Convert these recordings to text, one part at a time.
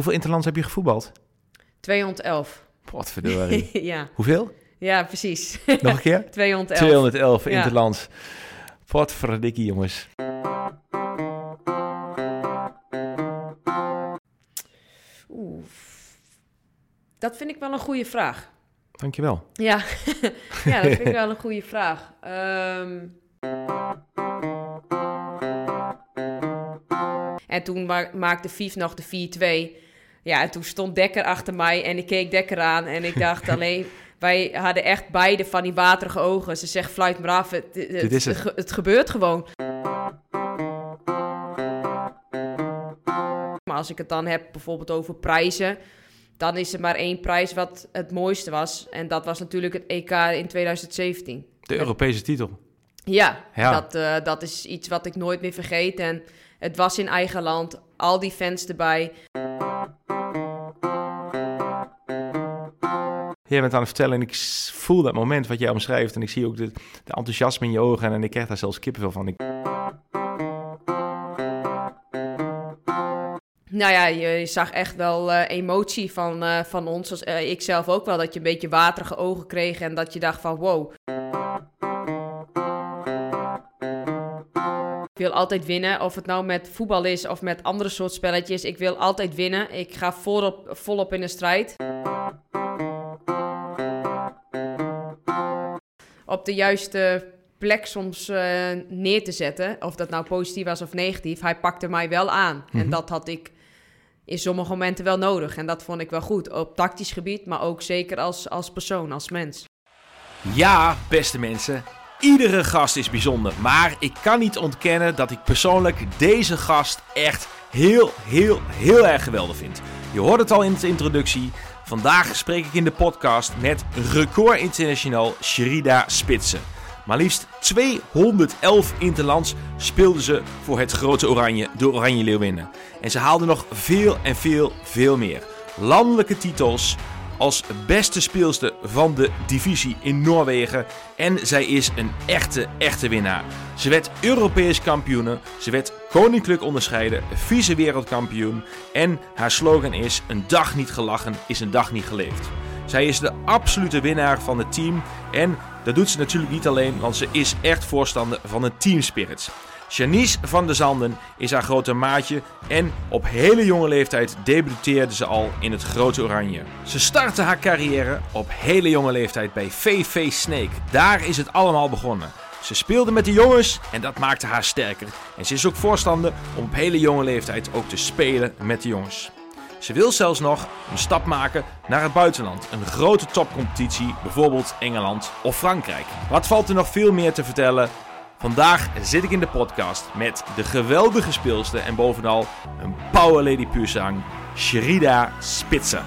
Hoeveel interlands heb je gevoetbald? 211. Wat verdorie. ja. Hoeveel? ja, precies. Nog een keer? 211. 211 Ja. interlands. Jongens. Oeh. Dat vind ik wel een goede vraag. Dankjewel. Ja, ja dat vind ik wel een goede vraag. Ehm, En toen ma- maakte Vief nog de 4-2. Ja, en toen stond Dekker achter mij en ik keek Dekker aan. En ik dacht alleen, wij hadden echt beide van die waterige ogen. Ze zegt, fluit maar af, het, het, Dit is het. ge- het gebeurt gewoon. Maar als ik het dan heb bijvoorbeeld over prijzen... dan is er maar één prijs wat het mooiste was. En dat was natuurlijk het EK in 2017. De Europese titel. Ja, Ja. Dat, eh, dat is iets wat ik nooit meer vergeet. En het was in eigen land, al die fans erbij. Jij bent aan het vertellen en ik voel dat moment wat jij omschrijft. En ik zie ook de, de enthousiasme in je ogen en ik krijg daar zelfs kippenvel van. Nou ja, je, zag echt wel eh, emotie van, eh, van ons. Zoals, eh, ik zelf ook wel, dat je een beetje waterige ogen kreeg. En dat je dacht van, wow. Ik wil altijd winnen, of het nou met voetbal is of met andere soort spelletjes. Ik wil altijd winnen. Ik ga volop, volop in de strijd. Op de juiste plek soms eh, neer te zetten. Of dat nou positief was of negatief. Hij pakte mij wel aan. En Mhm. dat had ik in sommige momenten wel nodig. En dat vond ik wel goed. Op tactisch gebied, maar ook zeker als, als persoon, als mens. Ja, beste mensen. Iedere gast is bijzonder. Maar ik kan niet ontkennen dat ik persoonlijk deze gast echt heel, heel, heel erg geweldig vind. Je hoort het al in de introductie. Vandaag spreek ik in de podcast met record international Sherida Spitsen. Maar liefst 211 interlands speelden ze voor het grote Oranje, de Oranje Leeuwinnen. En ze haalden nog veel en veel, veel meer. Landelijke titels, als beste speelster van de divisie in Noorwegen. En zij is een echte, echte winnaar. Ze werd Europees kampioene, ze werd koninklijk onderscheiden, vice wereldkampioen. En haar slogan is: Een dag niet gelachen is een dag niet geleefd. Zij is de absolute winnaar van het team. En dat doet ze natuurlijk niet alleen, want ze is echt voorstander van een teamspirit. Janice van der Zanden is haar grote maatje en op hele jonge leeftijd debuteerde ze al in het grote oranje. Ze startte haar carrière op hele jonge leeftijd bij VV Snake. Daar is het allemaal begonnen. Ze speelde met de jongens en dat maakte haar sterker. En ze is ook voorstander om op hele jonge leeftijd ook te spelen met de jongens. Ze wil zelfs nog een stap maken naar het buitenland. Een grote topcompetitie, bijvoorbeeld Engeland of Frankrijk. Wat valt er nog veel meer te vertellen? Vandaag zit ik in de podcast met de geweldige speelster en bovenal een power lady puur zang, Sherida Spitsen.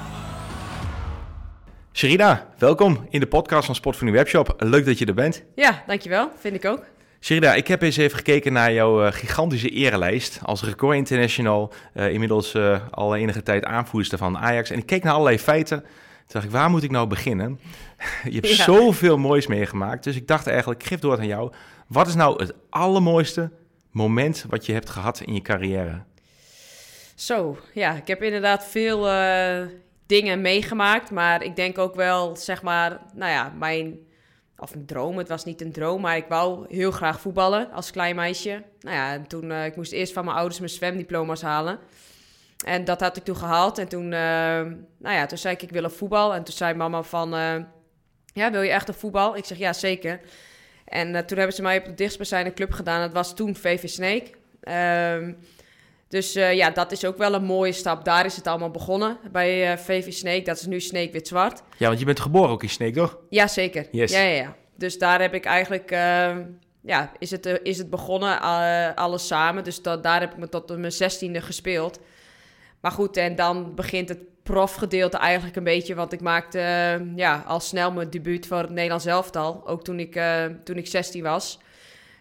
Sherida, welkom in de podcast van Sport Webshop. Leuk dat je er bent. Ja, dankjewel. Vind ik ook. Sherida, ik heb eens even gekeken naar jouw eh, gigantische erenlijst als record international. eh, inmiddels eh, al enige tijd aanvoerster van Ajax. En ik keek naar allerlei feiten. Toen dacht ik, waar moet ik nou beginnen? je hebt Ja. zoveel moois meegemaakt. Dus ik dacht eigenlijk, ik geef door aan jou. Wat is nou het allermooiste moment wat je hebt gehad in je carrière? Zo, ja, ik heb inderdaad veel eh, dingen meegemaakt. Maar ik denk ook wel, zeg maar, nou ja, mijn... Of een droom, het was niet een droom, maar ik wou heel graag voetballen als klein meisje. Nou ja, en toen, eh, ik moest eerst van mijn ouders mijn zwemdiploma's halen. En dat had ik toen gehaald. En toen, eh, nou ja, toen zei ik, ik wil een voetbal. En toen zei mama van, ja, wil je echt een voetbal? Ik zeg, ja, zeker. En eh, toen hebben ze mij op de dichtstbijzijnde club gedaan. Dat was toen VV Snake. Ehm, dus eh, ja, dat is ook wel een mooie stap. Daar is het allemaal begonnen bij eh, VV Snake. Dat is nu Snake Wit-Zwart. Ja, want je bent geboren ook in Sneek, toch? Ja, zeker. Yes. Ja, ja, ja. Dus daar heb ik eigenlijk, eh, ja, is het, is het begonnen, alles samen. Dus dat, daar heb ik me tot mijn zestiende gespeeld. Maar goed, en dan begint het profgedeelte eigenlijk een beetje. Want ik maakte eh, ja, al snel mijn debuut voor het Nederlands elftal. Ook toen ik, eh, toen ik 16 was.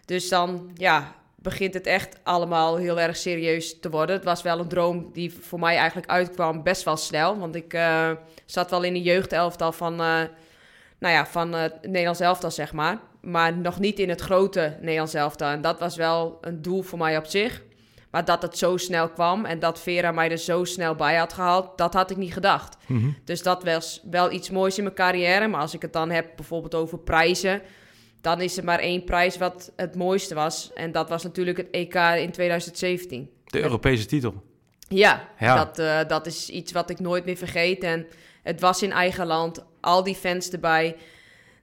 Dus dan, ja, begint het echt allemaal heel erg serieus te worden. Het was wel een droom die voor mij eigenlijk uitkwam best wel snel. Want ik eh, zat wel in een jeugdelftal van, nou ja, van het Nederlands elftal, zeg maar. Maar nog niet in het grote Nederlands elftal. En dat was wel een doel voor mij op zich. Maar dat het zo snel kwam en dat Vera mij er zo snel bij had gehaald, dat had ik niet gedacht. Mhm. Dus dat was wel iets moois in mijn carrière. Maar als ik het dan heb bijvoorbeeld over prijzen, dan is er maar één prijs wat het mooiste was. En dat was natuurlijk het EK in 2017. De Europese titel. Ja, Ja. Dat, eh, dat is iets wat ik nooit meer vergeet. En het was in eigen land, al die fans erbij.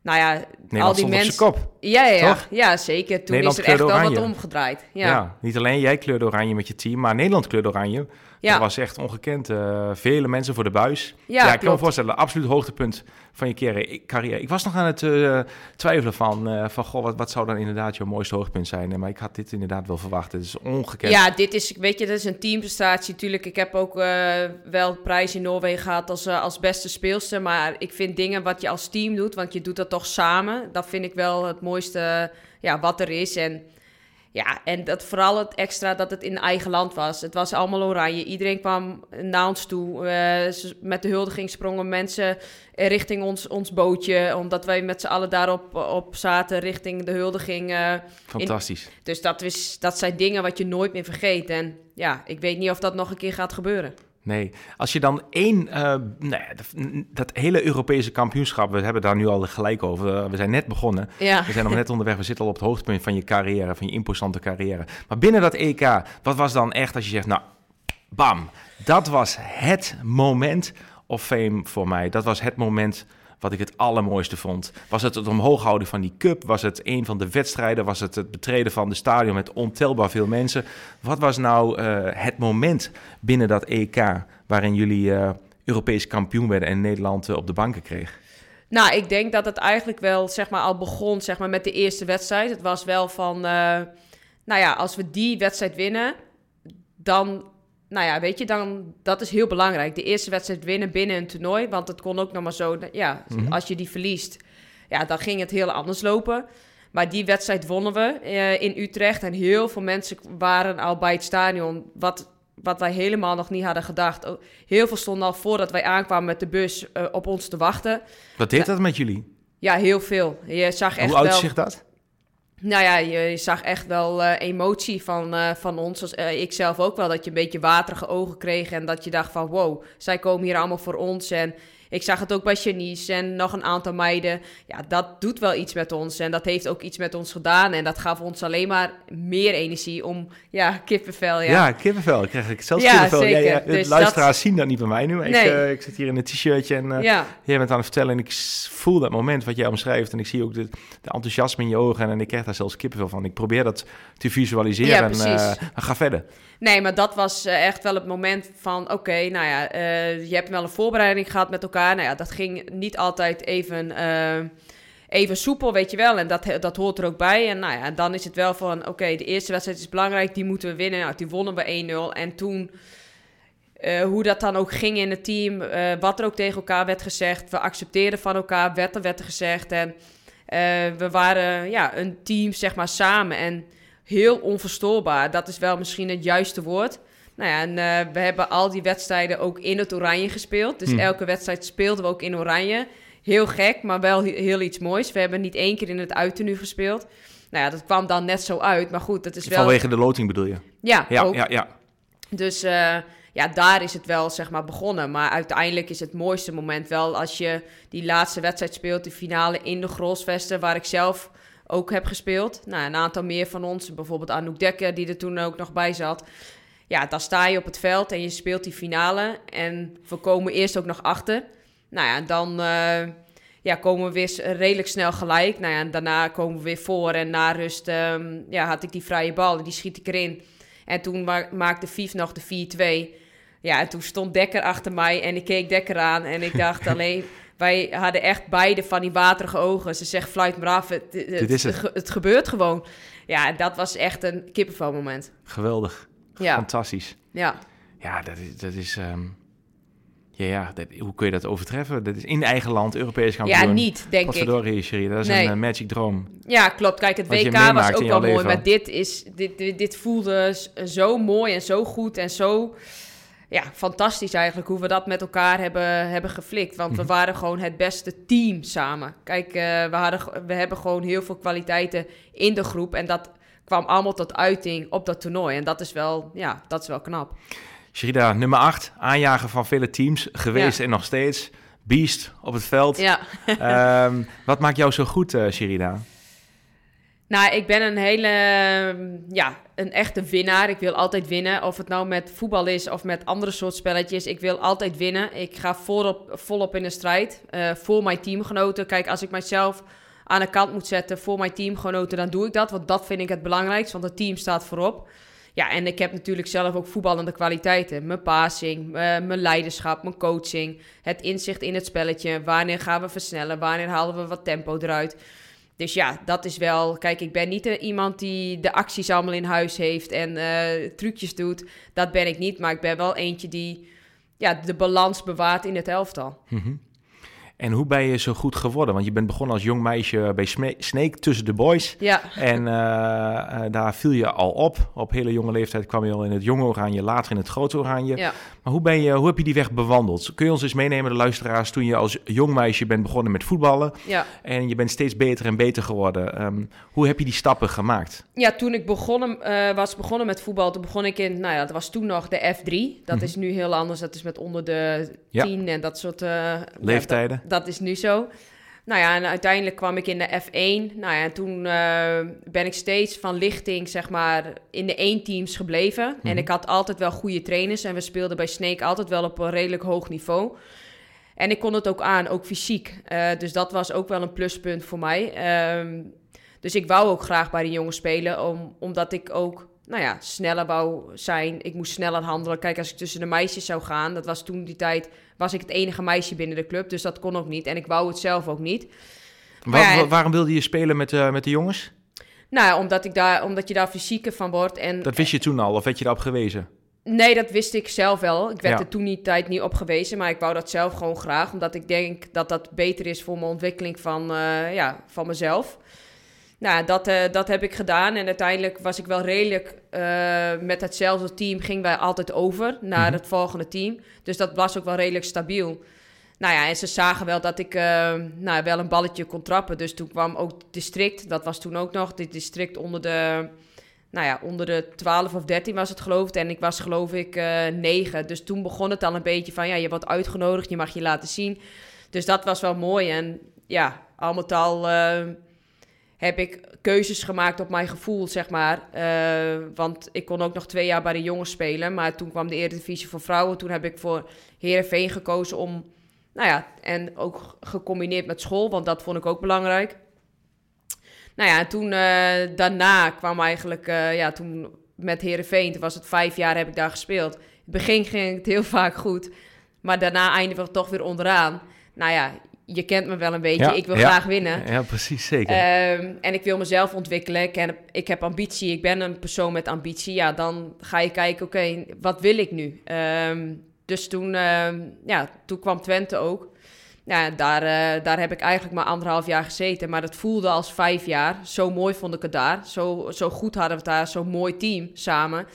Nou ja, al die mensen. Ja, ja, ja, ja, zeker. Toen Nederland is er echt wel wat omgedraaid. Ja. Ja, niet alleen jij kleurde oranje met je team, maar Nederland kleurde oranje. Ja. Dat was echt ongekend. eh, vele mensen voor de buis. Ja, Ja, ik kan me voorstellen, absoluut hoogtepunt van je carrière. Ik was nog aan het eh, twijfelen van, eh, van goh, wat, wat zou dan inderdaad jouw mooiste hoogtepunt zijn? Maar ik had dit inderdaad wel verwacht. Het is ongekend. Ja, dit is, weet je, dat is een teamprestatie. Tuurlijk, ik heb ook wel prijs in Noorwegen gehad als, als beste speelster. Maar ik vind dingen wat je als team doet, want je doet dat toch samen. Dat vind ik wel het mooiste ja, wat er is. En ja, en dat vooral het extra dat het in eigen land was. Het was allemaal oranje. Iedereen kwam naar ons toe. Eh, met de huldiging sprongen mensen richting ons, ons bootje. Omdat wij met z'n allen daarop op zaten richting de huldiging. eh, Fantastisch. dus dat, is, dat zijn dingen wat je nooit meer vergeet. En ja, ik weet niet of dat nog een keer gaat gebeuren. Nee, als je dan één, eh, ja, dat, dat hele Europese kampioenschap, we hebben daar nu al gelijk over. Eh, we zijn net begonnen. Ja, We zijn nog net onderweg. We zitten al op het hoogtepunt van je carrière, van je imposante carrière. Maar binnen dat EK, wat was dan echt als je zegt, nou, bam, dat was het moment of fame voor mij. Dat was het moment wat ik het allermooiste vond. Was het het omhoog houden van die cup? Was het een van de wedstrijden? Was het het betreden van de stadion met ontelbaar veel mensen? Wat was nou eh, het moment binnen dat EK waarin jullie eh, Europees kampioen werden en Nederland eh, op de banken kreeg? nou, ik denk dat het eigenlijk wel zeg maar, al begon zeg maar, met de eerste wedstrijd. Het was wel van, nou ja, als we die wedstrijd winnen, dan, nou ja, weet je, dan, dat is heel belangrijk. De eerste wedstrijd winnen binnen een toernooi, want het kon ook nog maar zo, ja, Mhm. als je die verliest, ja, dan ging het heel anders lopen. Maar die wedstrijd wonnen we eh, in Utrecht. En heel veel mensen waren al bij het stadion. Wat, wat wij helemaal nog niet hadden gedacht. Oh, Heel veel stonden al voordat wij aankwamen met de bus eh, op ons te wachten. Wat deed dat met jullie? Ja, heel veel. Je zag echt Hoe oud wel. zich dat? Nou ja, je, zag echt wel eh, emotie van, eh, van ons. Als, eh, ik zelf ook wel, dat je een beetje waterige ogen kreeg. En dat je dacht van, wow, zij komen hier allemaal voor ons. En ik zag het ook bij Janice en nog een aantal meiden. Ja, dat doet wel iets met ons. En dat heeft ook iets met ons gedaan. En dat gaf ons alleen maar meer energie om, ja, kippenvel. Ja, Ja, kippenvel. Ik krijg ik zelfs Ja, kippenvel. zeker. Ja, ja, de Dus luisteraars zien dat niet bij mij nu. Maar ik, Nee. eh, ik zit hier in een t-shirtje en eh, ja. jij bent aan het vertellen. En ik voel dat moment wat jij omschrijft. En ik zie ook de, de enthousiasme in je ogen. En, ik krijg daar zelfs kippenvel van. Ik probeer dat te visualiseren. En, eh, ga verder. Nee, maar dat was eh, echt wel het moment van... oké, nou ja, eh, je hebt wel een voorbereiding gehad met elkaar. Nou ja, dat ging niet altijd even, eh, even soepel, weet je wel. En dat, dat hoort er ook bij. En nou ja, dan is het wel van... oké, de eerste wedstrijd is belangrijk, die moeten we winnen. Nou, die wonnen we 1-0. En toen... hoe dat dan ook ging in het team, wat er ook tegen elkaar werd gezegd. We accepteerden van elkaar, werd er werd er gezegd. En we waren ja, een team, zeg maar, samen. En heel onverstoorbaar. Dat is wel misschien het juiste woord. Nou ja, en eh, we hebben al die wedstrijden ook in het oranje gespeeld. Dus Hmm. elke wedstrijd speelden we ook in oranje. Heel gek, maar wel he- heel iets moois. We hebben niet één keer in het uittenu gespeeld. Nou ja, dat kwam dan net zo uit. Maar goed, dat is wel... Vanwege de loting bedoel je? Ja, Ja, ook. ja, ja. Dus eh, ja, daar is het wel zeg maar begonnen. Maar uiteindelijk is het mooiste moment wel als je die laatste wedstrijd speelt, de finale in de Grosvesten, waar ik zelf ook heb gespeeld. Nou, een aantal meer van ons, bijvoorbeeld Anouk Dekker, die er toen ook nog bij zat. Ja, dan sta je op het veld en je speelt die finale. En we komen eerst ook nog achter. Nou ja, dan eh, ja, komen we weer redelijk snel gelijk. Nou ja, en daarna komen we weer voor. En na rust ehm, ja, had ik die vrije bal en die schiet ik erin. En toen ma- maakte Vief nog de 4-2. Ja, en toen stond Dekker achter mij en ik keek Dekker aan. En ik dacht alleen, wij hadden echt beide van die waterige ogen. Ze zegt, fluit maar af, het, het, Dit is het. ge- het gebeurt gewoon. Ja, en dat was echt een kippenvelmoment. Geweldig. Ja, Fantastisch. ja. Ja, dat is... Dat is ehm, ja, ja dat, hoe kun je dat overtreffen? Dat is in eigen land, Europees kampioen. ja niet, denk ik. Sherry. Dat is Nee. een eh, magic droom. Ja, klopt. Kijk, het WK was ook wel mooi. Maar dit, is, dit, dit, dit voelde zo mooi en zo goed en zo ja, fantastisch eigenlijk hoe we dat met elkaar hebben, hebben geflikt. Want we Mhm. waren gewoon het beste team samen. Kijk, eh, we, hadden, we hebben gewoon heel veel kwaliteiten in de groep. En dat kwam allemaal tot uiting op dat toernooi. En dat is wel, ja, dat is wel knap. Sherida, nummer 8, aanjager van vele teams, geweest en nog steeds. Beast op het veld. Ja. Ehm, wat maakt jou zo goed, uh, Sherida? Nou, ik ben een hele, ja, een echte winnaar. Ik wil altijd winnen. Of het nou met voetbal is of met andere soort spelletjes. Ik wil altijd winnen. Ik ga volop, volop in de strijd uh, voor mijn teamgenoten. Kijk, als ik mijzelf aan de kant moet zetten voor mijn teamgenoten, dan doe ik dat. Want dat vind ik het belangrijkste, want het team staat voorop. Ja, en ik heb natuurlijk zelf ook voetballende kwaliteiten. Mijn passing, uh, mijn leiderschap, mijn coaching, het inzicht in het spelletje. Wanneer gaan we versnellen? Wanneer halen we wat tempo eruit? Dus ja, dat is wel. Kijk, ik ben niet uh, iemand die de acties allemaal in huis heeft en uh, trucjes doet. Dat ben ik niet. Maar ik ben wel eentje die ja, de balans bewaart in het elftal. Mm. En hoe ben je zo goed geworden? Want je bent begonnen als jong meisje bij Snake tussen de boys. Ja. En uh, uh, daar viel je al op. Op hele jonge leeftijd kwam je al in het jonge oranje, later in het grote oranje. Ja. Maar hoe, ben je, hoe heb je die weg bewandeld? Kun je ons eens meenemen, de luisteraars, toen je als jong meisje bent begonnen met voetballen. Ja. En je bent steeds beter en beter geworden. Um, hoe heb je die stappen gemaakt? Ja, toen ik begonnen, uh, was begonnen met voetbal, toen begon ik in, nou ja, dat was toen nog de F3. Dat -hmm. is nu heel anders. Dat is met onder de 10 ja. en dat soort leeftijden. Dat, dat is nu zo. Nou ja, en uiteindelijk kwam ik in de F1. Nou ja, en toen uh, ben ik steeds van lichting, zeg maar, in de één teams gebleven. Mm -hmm. En ik had altijd wel goede trainers. En we speelden bij Snake altijd wel op een redelijk hoog niveau. En ik kon het ook aan, ook fysiek. Uh, dus dat was ook wel een pluspunt voor mij. Um, dus ik wou ook graag bij de jongens spelen, om, omdat ik ook nou ja, sneller wou zijn. Ik moest sneller handelen. Kijk, als ik tussen de meisjes zou gaan, dat was toen die tijd, was ik het enige meisje binnen de club. Dus dat kon ook niet. En ik wou het zelf ook niet. Waar, ja, waarom wilde je spelen met, uh, met de jongens? Nou omdat, ik daar, omdat je daar fysieker van wordt. En, dat wist je toen al, of werd je daarop gewezen? Nee, dat wist ik zelf wel. Ik werd ja. er toen die tijd niet op gewezen, maar ik wou dat zelf gewoon graag. Omdat ik denk dat dat beter is voor mijn ontwikkeling van, uh, ja, van mezelf. Nou, dat, uh, dat heb ik gedaan. En uiteindelijk was ik wel redelijk uh, met hetzelfde team. Gingen wij altijd over naar mm -hmm. het volgende team. Dus dat was ook wel redelijk stabiel. Nou ja, en ze zagen wel dat ik uh, nou, wel een balletje kon trappen. Dus toen kwam ook het district. Dat was toen ook nog. Dit district onder de, nou ja, onder de 12 of 13 was het geloof ik. En ik was geloof ik 9. Dus toen begon het al een beetje van... Ja, je wordt uitgenodigd, je mag je laten zien. Dus dat was wel mooi. En ja, al met al heb ik keuzes gemaakt op mijn gevoel, zeg maar. Uh, want ik kon ook nog twee jaar bij de jongens spelen. Maar toen kwam de Eredivisie voor vrouwen. Toen heb ik voor Heerenveen gekozen om... Nou ja, en ook gecombineerd met school, want dat vond ik ook belangrijk. Nou ja, en toen uh, daarna kwam eigenlijk... Uh, ja, toen met Heerenveen, toen was het vijf jaar heb ik daar gespeeld. In het begin ging het heel vaak goed. Maar daarna eindigde we toch weer onderaan. Nou ja, je kent me wel een beetje. Ja, ik wil ja, graag winnen. Ja, precies, zeker. Um, en ik wil mezelf ontwikkelen. Ik, heb, ik heb ambitie. Ik ben een persoon met ambitie. Ja, dan ga je kijken, oké, okay, wat wil ik nu? Um, dus toen, um, ja, toen kwam Twente ook. Ja, daar, uh, daar heb ik eigenlijk maar anderhalf jaar gezeten. Maar het voelde als vijf jaar. Zo mooi vond ik het daar. Zo, zo goed hadden we het daar. Zo'n mooi team samen.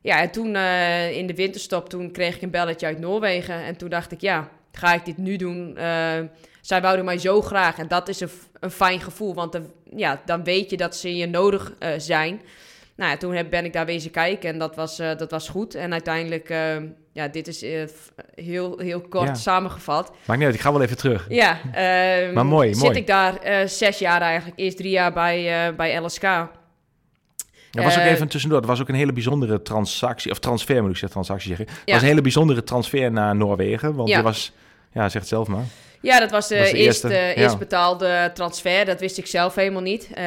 Ja, en toen uh, in de winterstop, toen kreeg ik een belletje uit Noorwegen. En toen dacht ik, ja, ga ik dit nu doen? Uh, zij wouden mij zo graag en dat is een, een fijn gevoel, want de, ja, dan weet je dat ze je nodig uh, zijn. Nou ja, toen heb, ben ik daar wezen kijken en dat was, uh, dat was goed. En uiteindelijk, ja, dit is heel, heel kort ja. samengevat. Maakt niet uit, ik ga wel even terug. Ja, ehm, maar mooi, zit mooi. ik daar zes jaar eigenlijk, eerst drie jaar bij, bij LSK. Dat was ook even tussendoor. Dat was ook een hele bijzondere transactie, of transfer moet ik zeggen, transactie zeggen. Het ja. was een hele bijzondere transfer naar Noorwegen, want ja. je was, ja, zeg het zelf maar. Ja, dat was de, was de eerste, eerste, ja. eerst betaalde transfer. Dat wist ik zelf helemaal niet. Uh,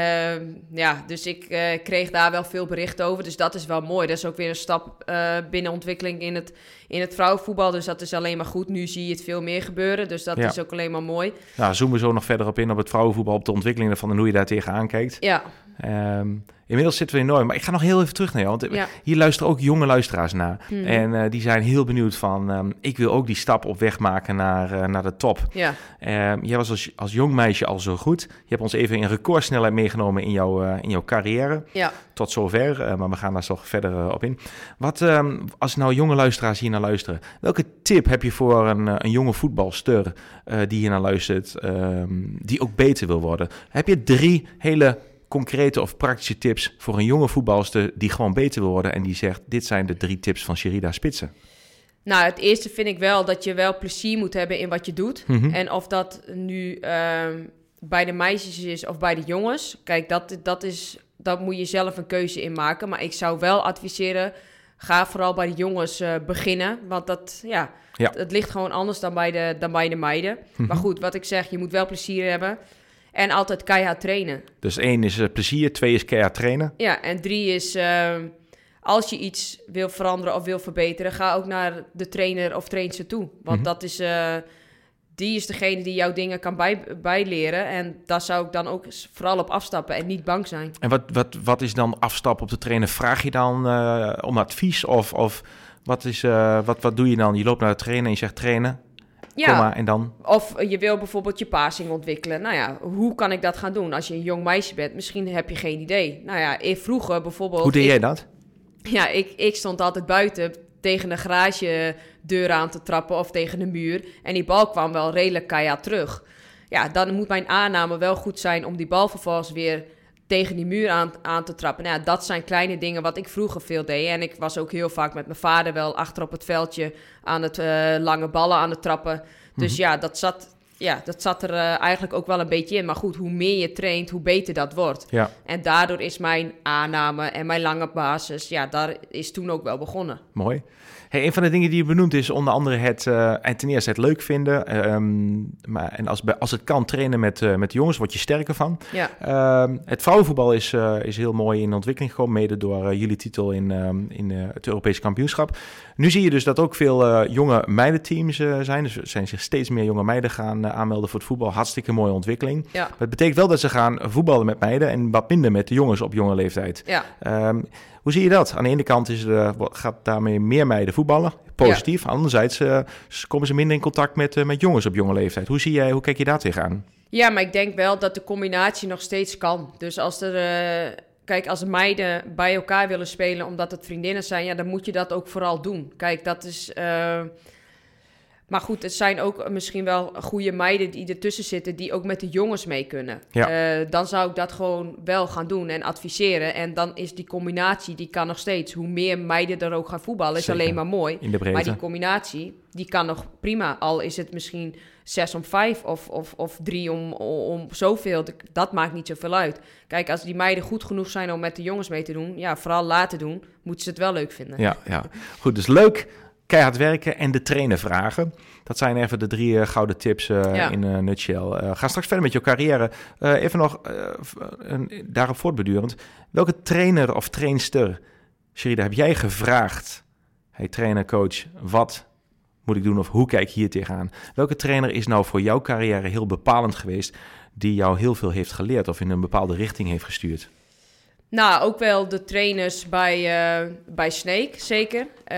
ja, dus ik uh, kreeg daar wel veel bericht over. Dus dat is wel mooi. Dat is ook weer een stap uh, binnen ontwikkeling in het, in het vrouwenvoetbal. Dus dat is alleen maar goed. Nu zie je het veel meer gebeuren. Dus dat ja. is ook alleen maar mooi. Nou, zoomen we zo nog verder op in op het vrouwenvoetbal, op de ontwikkeling ervan en hoe je daar tegenaan kijkt. Ja. Um, Inmiddels zitten we enorm. Maar ik ga nog heel even terug naar jou. Want ja. hier luisteren ook jonge luisteraars naar. Hmm. En uh, die zijn heel benieuwd van... Um, ik wil ook die stap op weg maken naar, uh, naar de top. Ja. Um, jij was als, als jong meisje al zo goed. Je hebt ons even in recordsnelheid meegenomen in, jou, uh, in jouw carrière. Ja. Tot zover. maar we gaan daar toch verder op in. Wat, um, als nou jonge luisteraars hier naar luisteren... welke tip heb je voor een, een jonge voetbalster... die hier naar luistert... die ook beter wil worden? Heb je drie hele concrete of praktische tips voor een jonge voetbalster die gewoon beter wil worden en die zegt: Dit zijn de drie tips van Sherida Spitsen? Nou, het eerste vind ik wel dat je wel plezier moet hebben in wat je doet. Mhm. En of dat nu ehm, bij de meisjes is of bij de jongens. Kijk, dat, dat is, dat moet je zelf een keuze in maken. Maar ik zou wel adviseren, ga vooral bij de jongens eh, beginnen. Want dat, ja, Ja. het ligt gewoon anders dan bij de, dan bij de meiden. Mhm. Maar goed, wat ik zeg, je moet wel plezier hebben. En altijd keihard trainen. Dus één is eh, plezier, twee is keihard trainen. Ja, en drie is, ehm, als je iets wil veranderen of wil verbeteren, ga ook naar de trainer of trainster toe. Want Mhm. dat is, eh, die is degene die jouw dingen kan bij, bijleren. En daar zou ik dan ook vooral op afstappen en niet bang zijn. En wat, wat, wat is dan afstap op de trainer? Vraag je dan eh, om advies of, of wat, is, wat, wat doe je dan? Je loopt naar de trainer en je zegt trainen, Ja, maar, en dan? of je wil bijvoorbeeld je passing ontwikkelen. Nou ja, hoe kan ik dat gaan doen? Als je een jong meisje bent, misschien heb je geen idee. Nou ja, ik vroeger bijvoorbeeld... Hoe deed ik- jij dat? Ja, ik, ik stond altijd buiten tegen de garagedeur aan te trappen of tegen de muur. En die bal kwam wel redelijk keihard terug. Ja, dan moet mijn aanname wel goed zijn om die bal vervolgens weer tegen die muur aan, aan te trappen. Nou ja, dat zijn kleine dingen wat ik vroeger veel deed. En ik was ook heel vaak met mijn vader wel achter op het veldje aan het eh, lange ballen aan het trappen. Dus ja, dat zat, ja, dat zat er eh, eigenlijk ook wel een beetje in. Maar goed, hoe meer je traint, hoe beter dat wordt. Ja, En daardoor is mijn aanname en mijn lange basis, ja, daar is toen ook wel begonnen. mooi. Hey, een van de dingen die je benoemt is onder andere het, eh, en ten eerste het leuk vinden. ehm, maar, en als, als het kan trainen met, eh, met de jongens, word je sterker van. Ja, Ehm, het vrouwenvoetbal is, eh, is heel mooi in ontwikkeling gekomen, mede door jullie titel in, ehm, in het Europese kampioenschap. Nu zie je dus dat ook veel jonge meidenteams zijn. Dus er zijn zich steeds meer jonge meiden gaan aanmelden voor het voetbal. Hartstikke mooie ontwikkeling. ja, Maar het betekent wel dat ze gaan voetballen met meiden en wat minder met de jongens op jonge leeftijd. ja. Hoe zie je dat? Aan de ene kant is er, wat- gaat daarmee meer meiden voetballen, positief. Anderzijds eh, s- komen ze minder in contact met, eh, met jongens op jonge leeftijd. Hoe, zie jij, hoe kijk je daar tegenaan? Ja, maar ik denk wel dat de combinatie nog steeds kan. Dus als er, eh, kijk, als meiden bij elkaar willen spelen omdat het vriendinnen zijn, ja, dan moet je dat ook vooral doen. Kijk, dat is. Maar goed, het zijn ook misschien wel goede meiden die ertussen zitten, die ook met de jongens mee kunnen. Ja. Eh, dan zou ik dat gewoon wel gaan doen en adviseren. En dan is die combinatie, die kan nog steeds. Hoe meer meiden er ook gaan voetballen, is Zeker. alleen maar mooi. In de breedte. Maar die combinatie, die kan nog prima. Al is het misschien zes om vijf of, of, of drie om, om zoveel. Dat maakt niet zoveel uit. Kijk, als die meiden goed genoeg zijn om met de jongens mee te doen... ja, vooral laten doen, moeten ze het wel leuk vinden. Ja, ja. Goed, dus leuk, keihard werken en de trainer vragen. Dat zijn even de drie eh, gouden tips eh, Ja. in een nutshell. Eh, ga straks verder met je carrière. Even nog, een- daarop voortbedurend. Welke trainer of trainster, Sherida, heb jij gevraagd? Hey trainer, coach, wat moet ik doen of hoe kijk ik hier tegenaan? Welke trainer is nou voor jouw carrière heel bepalend geweest... die jou heel veel heeft geleerd of in een bepaalde richting heeft gestuurd? Nou, ook wel de trainers bij, eh, bij Snake, zeker. Eh,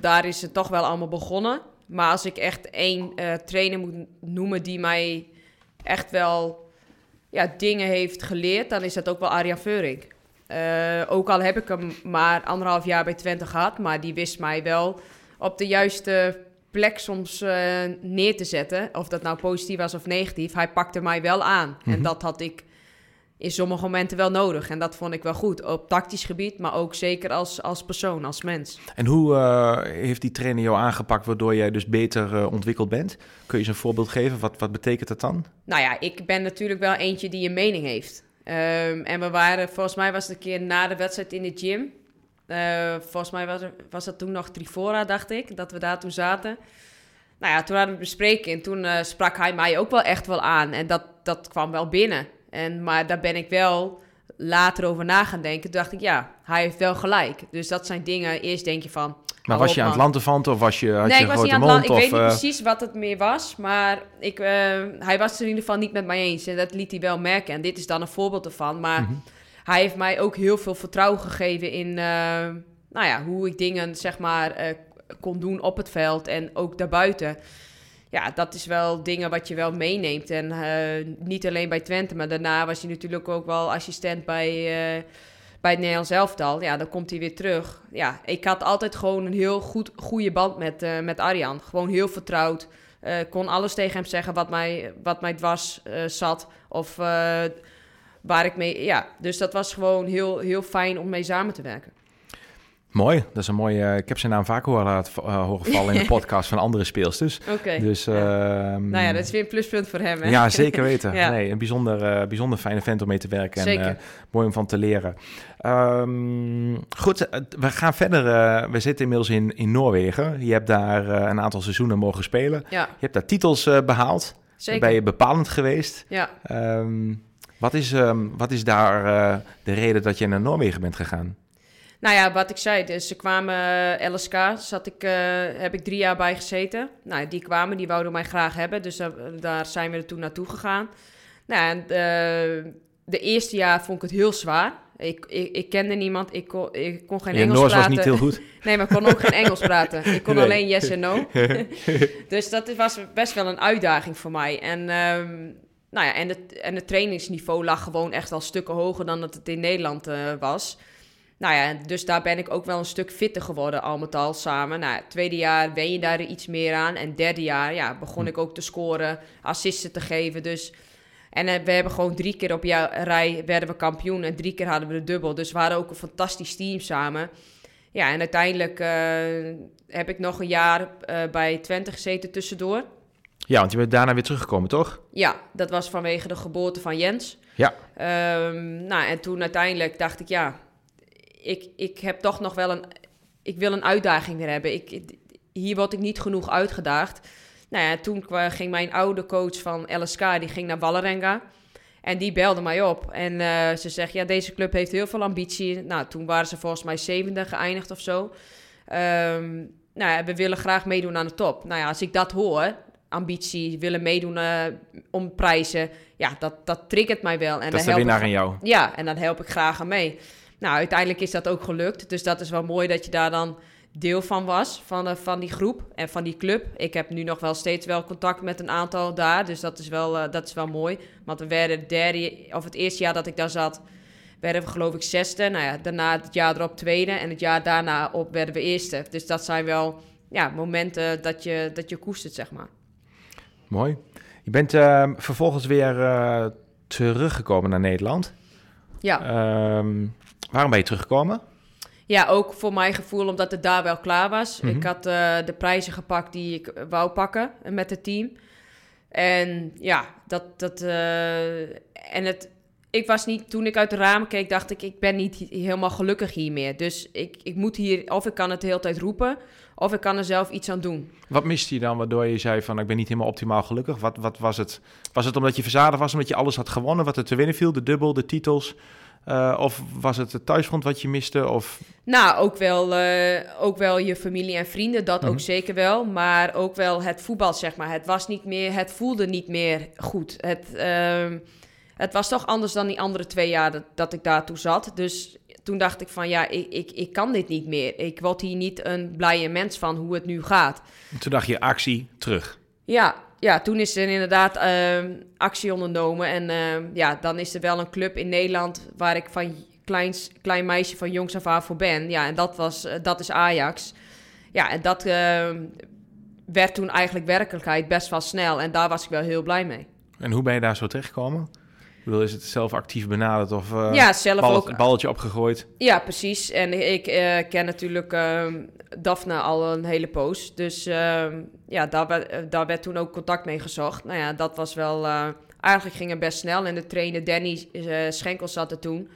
daar is het toch wel allemaal begonnen. Maar als ik echt één eh, trainer moet noemen die mij echt wel ja, dingen heeft geleerd, dan is dat ook wel Arjan Veurink. Eh, ook al heb ik hem maar anderhalf jaar bij Twente gehad, maar die wist mij wel op de juiste plek soms neer te zetten. Of dat nou positief was of negatief, hij pakte mij wel aan. En Mhm. dat had ik in sommige momenten wel nodig. En dat vond ik wel goed, op tactisch gebied, maar ook zeker als, als persoon, als mens. En hoe eh, heeft die trainer jou aangepakt waardoor jij dus beter eh, ontwikkeld bent? Kun je eens een voorbeeld geven? Wat, wat betekent dat dan? Nou ja, ik ben natuurlijk wel eentje die een mening heeft. Ehm, en we waren, volgens mij was het een keer na de wedstrijd in de gym. Eh, volgens mij was, er, was dat toen nog Trifora, dacht ik, dat we daar toen zaten. Nou ja, toen hadden we het bespreken en toen sprak hij mij ook wel echt wel aan. En dat, dat kwam wel binnen. En, maar daar ben ik wel later over na gaan denken. Toen dacht ik, ja, hij heeft wel gelijk. Dus dat zijn dingen, eerst denk je van... Maar was je aan het lanterfanten of was je, had nee, je ik een was niet aan het mond? land. Ik weet niet eh, precies wat het meer was, maar ik, eh, hij was het in ieder geval niet met mij eens. En dat liet hij wel merken. En dit is dan een voorbeeld ervan. Maar Mhm. hij heeft mij ook heel veel vertrouwen gegeven in eh, nou ja, hoe ik dingen zeg maar, kon doen op het veld en ook daarbuiten. Ja, dat is wel dingen wat je wel meeneemt. En eh, niet alleen bij Twente, maar daarna was hij natuurlijk ook wel assistent bij, eh, bij het Nederlands elftal. Ja, dan komt hij weer terug. Ja, ik had altijd gewoon een heel goed, goede band met, eh, met Arjan. Gewoon heel vertrouwd. Kon alles tegen hem zeggen wat mij, wat mij dwars zat. Of waar ik mee, ja, dus dat was gewoon heel, heel fijn om mee samen te werken. Mooi, dat is een mooie. ik heb zijn naam vaak horen, uh, horen vallen in de podcast van andere speelsters. Oké. Dus, ja. nou ja, dat is weer een pluspunt voor hem. Hè? Ja, zeker weten. ja. Nee, een bijzonder, uh, bijzonder fijne vent om mee te werken. Zeker. En uh, mooi om van te leren. Um, goed, we gaan verder. we zitten inmiddels in, in Noorwegen. Je hebt daar een aantal seizoenen mogen spelen. Ja. Je hebt daar titels behaald. Zeker. Ben je bepalend geweest. Ja. Um, wat, is, um, wat is daar de reden dat je naar Noorwegen bent gegaan? Nou ja, wat ik zei, dus ze kwamen, uh, LSK, zat ik, uh, heb ik drie jaar bij gezeten. Nou, die kwamen, die wouden mij graag hebben, dus uh, daar zijn we er toen naartoe gegaan. Nou, en de eerste jaar vond ik het heel zwaar. Ik, ik, ik kende niemand, ik kon, ik kon geen ja, Engels Noors praten. was niet heel goed. Nee, maar ik kon ook geen Engels praten. Ik kon Nee. alleen yes en no. dus dat was best wel een uitdaging voor mij. En, um, nou ja, en, het, en het trainingsniveau lag gewoon echt al stukken hoger dan dat het in Nederland was. Nou ja, dus daar ben ik ook wel een stuk fitter geworden, al met al samen. Nou, het tweede jaar wen je daar iets meer aan. En derde jaar ja, begon ik ook te scoren, assisten te geven. Dus, en uh, we hebben gewoon drie keer op jouw rij werden we kampioen en drie keer hadden we de dubbel. Dus we hadden ook een fantastisch team samen. Ja, en uiteindelijk uh, heb ik nog een jaar uh, bij Twente gezeten tussendoor. Ja, want je bent daarna weer teruggekomen, toch? Ja, dat was vanwege de geboorte van Jens. Ja. Um, nou, en toen uiteindelijk dacht ik, ja, ik, ik heb toch nog wel een. Ik wil een uitdaging weer hebben. Ik, hier word ik niet genoeg uitgedaagd. Nou ja, toen ging mijn oude coach van LSK, die ging naar Wallerenga. En die belde mij op. En uh, ze zegt, ja, deze club heeft heel veel ambitie. Nou, toen waren ze volgens mij zevende geëindigd of zo. Um, nou ja, we willen graag meedoen aan de top. Nou ja, als ik dat hoor, ambitie, willen meedoen uh, om prijzen. Ja, dat, dat triggert mij wel. En dat is de winnaar in jou. Ja, en dan help ik graag aan mee. Nou, uiteindelijk is dat ook gelukt. Dus dat is wel mooi dat je daar dan deel van was, van, uh, van die groep en van die club. Ik heb nu nog wel steeds wel contact met een aantal daar, dus dat is wel, uh, dat is wel mooi. Want we werden het derde, of het eerste jaar dat ik daar zat, werden we geloof ik zesde. Nou ja, daarna het jaar erop tweede en het jaar daarna op werden we eerste. Dus dat zijn wel ja, momenten dat je, dat je koestert, zeg maar. Mooi. Je bent uh, vervolgens weer uh, teruggekomen naar Nederland. Ja. Um, waarom ben je teruggekomen? Ja, ook voor mijn gevoel omdat het daar wel klaar was. Mhm. Ik had uh, de prijzen gepakt die ik wou pakken met het team. En ja, dat... dat uh, en het, ik was niet... Toen ik uit de ramen keek, dacht ik... Ik ben niet helemaal gelukkig hier meer. Dus ik, ik moet hier... Of ik kan het de hele tijd roepen... Of ik kan er zelf iets aan doen. Wat miste je dan waardoor je zei van... Ik ben niet helemaal optimaal gelukkig? Wat, wat was het? Was het omdat je verzadigd was? Omdat je alles had gewonnen? Wat er te winnen viel? De dubbel, de titels... Uh, of was het het thuisfront wat je miste? Of... Nou, ook wel, uh, ook wel je familie en vrienden, dat mm -hmm. ook zeker wel. Maar ook wel het voetbal, zeg maar. Het was niet meer, het voelde niet meer goed. Het, uh, het was toch anders dan die andere twee jaar dat, dat ik daartoe zat. Dus toen dacht ik van, ja, ik, ik, ik kan dit niet meer. Ik word hier niet een blije mens van hoe het nu gaat. En toen dacht je, actie, terug. Ja, ja, toen is er inderdaad uh, actie ondernomen. En uh, ja, dan is er wel een club in Nederland waar ik van klein meisje van jongs af aan voor ben. Ja, en dat, was, uh, dat is Ajax. Ja, en dat uh, werd toen eigenlijk werkelijkheid best wel snel. En daar was ik wel heel blij mee. En hoe ben je daar zo terechtgekomen? Ik bedoel, is het zelf actief benaderd of uh, ja, zelf ook. balletje opgegooid? Ja, precies. En ik uh, ken natuurlijk uh, Daphne al een hele poos. Dus ehm, ja, daar, werd, daar werd toen ook contact mee gezocht. Nou ja, dat was wel... eh, eigenlijk ging het best snel. En de trainer Danny eh, Schenkel zat er toen.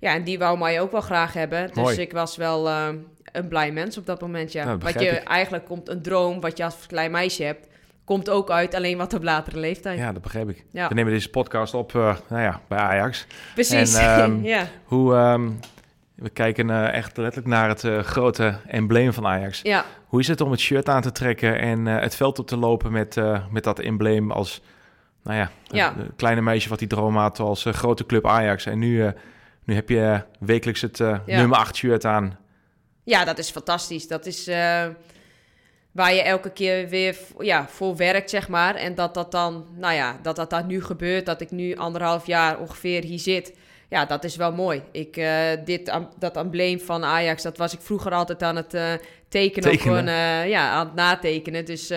Ja, en die wou mij ook wel graag hebben. Dus Mooi. ik was wel eh, een blij mens op dat moment, ja. Nou, wat je ik. eigenlijk komt, een droom wat je als klein meisje hebt... komt ook uit, alleen wat op latere leeftijd. Ja, dat begrijp ik. Ja. We nemen deze podcast op uh, nou ja, bij Ajax. Precies, En, um, ja. Hoe, um, we kijken uh, echt letterlijk naar het uh, grote embleem van Ajax. Ja. Hoe is het om het shirt aan te trekken en het veld op te lopen met, met dat embleem als nou ja, Ja. het kleine meisje wat die droom had als grote club Ajax. En nu, nu heb je wekelijks het nummer 8 shirt aan. Ja, dat is fantastisch. Dat is eh, waar je elke keer weer ja, voor werkt, zeg maar. En dat dat dan, nou ja, dat dat daar nu gebeurt. Dat ik nu anderhalf jaar ongeveer hier zit. Ja, dat is wel mooi. Ik, eh, dit, dat embleem van Ajax, dat was ik vroeger altijd aan het eh, tekenen. Tekenen. gewoon, eh, ja, aan het natekenen. Dus,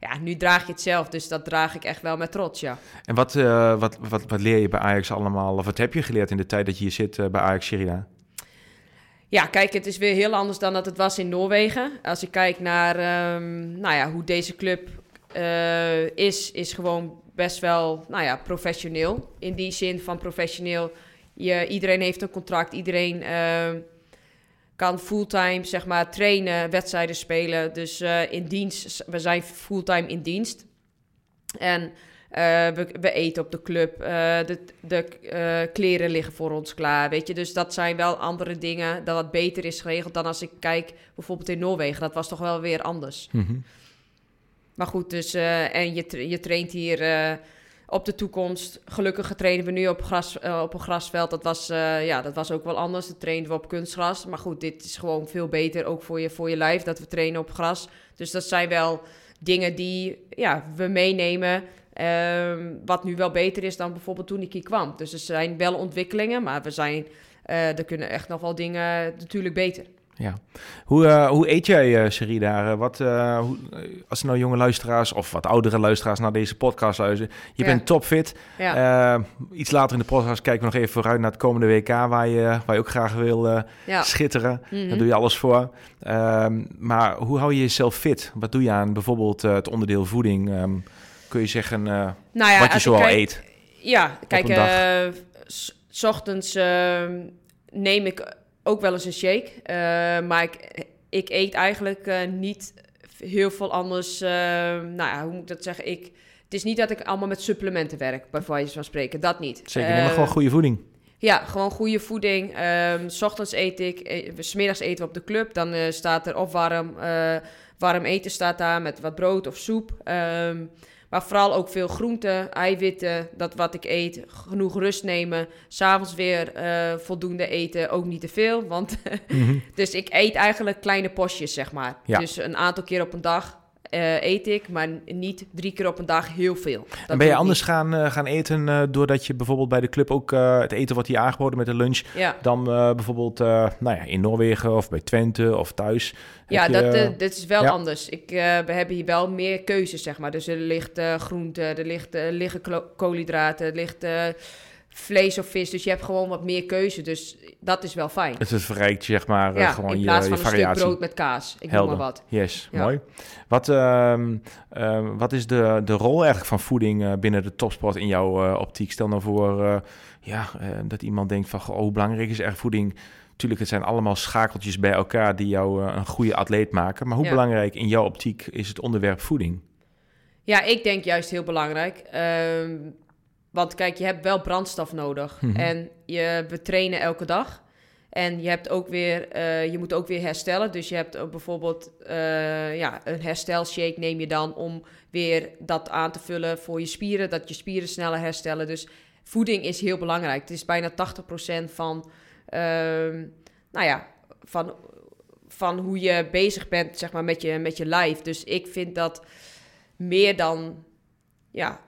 ja, nu draag je het zelf. Dus dat draag ik echt wel met trots, ja. En wat, uh, wat, wat, wat leer je bij Ajax allemaal? Of wat heb je geleerd in de tijd dat je hier zit uh, bij Ajax Sherida? Ja, kijk, het is weer heel anders dan dat het was in Noorwegen. Als ik kijk naar um, nou ja, hoe deze club uh, is, is gewoon best wel nou ja, professioneel. In die zin van professioneel. Je, iedereen heeft een contract, iedereen uh, kan fulltime zeg maar, trainen, wedstrijden spelen. Dus uh, in dienst, we zijn fulltime in dienst. En we, we, eten op de club. Uh, de de uh, kleren liggen voor ons klaar. Weet je, dus dat zijn wel andere dingen dat wat beter is geregeld dan als ik kijk bijvoorbeeld in Noorwegen. Dat was toch wel weer anders. Mm -hmm. Maar goed, dus en je, je traint hier op de toekomst. Gelukkig trainen we nu op, gras, op een grasveld. Dat was, ja, dat was ook wel anders. Dat trainden we op kunstgras. Maar goed, dit is gewoon veel beter ook voor je, voor je lijf dat we trainen op gras. Dus dat zijn wel dingen die ja, we meenemen. Um, wat nu wel beter is dan bijvoorbeeld toen ik hier kwam. Dus er zijn wel ontwikkelingen, maar we zijn, uh, er kunnen echt nog wel dingen natuurlijk beter. Ja. Hoe, uh, hoe eet jij, uh, daar? Wat, uh, hoe, als nou jonge luisteraars of wat oudere luisteraars naar deze podcast luisteren. Je ja. bent topfit. Ja. iets later in de podcast kijken we nog even vooruit naar het komende WK... waar je, waar je ook graag wil ja. schitteren. Mm -hmm. Daar doe je alles voor. Ehm, maar hoe hou je jezelf fit? Wat doe je aan bijvoorbeeld het onderdeel voeding... Um, kun je zeggen uh, nou ja, wat je zoal kijk, eet? Ja, kijk, uh, s ochtends uh, neem ik ook wel eens een shake. Uh, maar ik, ik eet eigenlijk niet heel veel anders. nou ja, hoe moet ik dat zeggen? Ik, het is niet dat ik allemaal met supplementen werk, bij wijze van spreken. Dat niet. Zeker, maar gewoon goede voeding. Ja, gewoon goede voeding. Um, s ochtends eet ik, s middags eten we op de club. Dan staat er of warm, warm eten staat daar met wat brood of soep. Um, maar vooral ook veel groenten, eiwitten, dat wat ik eet. Genoeg rust nemen. S'avonds weer uh, voldoende eten, ook niet te veel. Want mm -hmm. dus ik eet eigenlijk kleine postjes, zeg maar. Ja. Dus een aantal keer op een dag uh, eet ik, maar niet drie keer op een dag heel veel. Dat en ben je anders gaan, uh, gaan eten uh, doordat je bijvoorbeeld bij de club ook het eten wordt hier aangeboden met de lunch ja. dan bijvoorbeeld nou ja, in Noorwegen of bij Twente of thuis? Ja, je, dat, dat is wel ja. anders. Ik, we hebben hier wel meer keuzes, zeg maar. Dus er ligt groente, er, ligt, liggen koolhydraten, er ligt vlees of vis. Dus je hebt gewoon wat meer keuze. Dus dat is wel fijn. Het is verrijkt, zeg maar, ja, gewoon in plaats je, van je variatie. een stuk brood met kaas. Ik Helder. noem maar wat. Yes, Ja. mooi. Wat, ehm, ehm, wat is de, de rol eigenlijk van voeding uh, binnen de topsport in jouw uh, optiek? Stel nou voor uh, ja, dat iemand denkt van, hoe belangrijk is echt voeding? Tuurlijk, het zijn allemaal schakeltjes bij elkaar die jou een goede atleet maken. Maar hoe Ja. belangrijk in jouw optiek is het onderwerp voeding? Ja, ik denk juist heel belangrijk. Ehm, want kijk, je hebt wel brandstof nodig. Mhm. En je, we trainen elke dag. En je, hebt ook weer, eh, je moet ook weer herstellen. Dus je hebt ook bijvoorbeeld eh, ja, een herstelshake neem je dan om weer dat aan te vullen voor je spieren. Dat je spieren sneller herstellen. Dus voeding is heel belangrijk. Het is bijna 80% van, ehm, nou ja, van, van hoe je bezig bent zeg maar, met, je, met je lijf. Dus ik vind dat meer dan ja,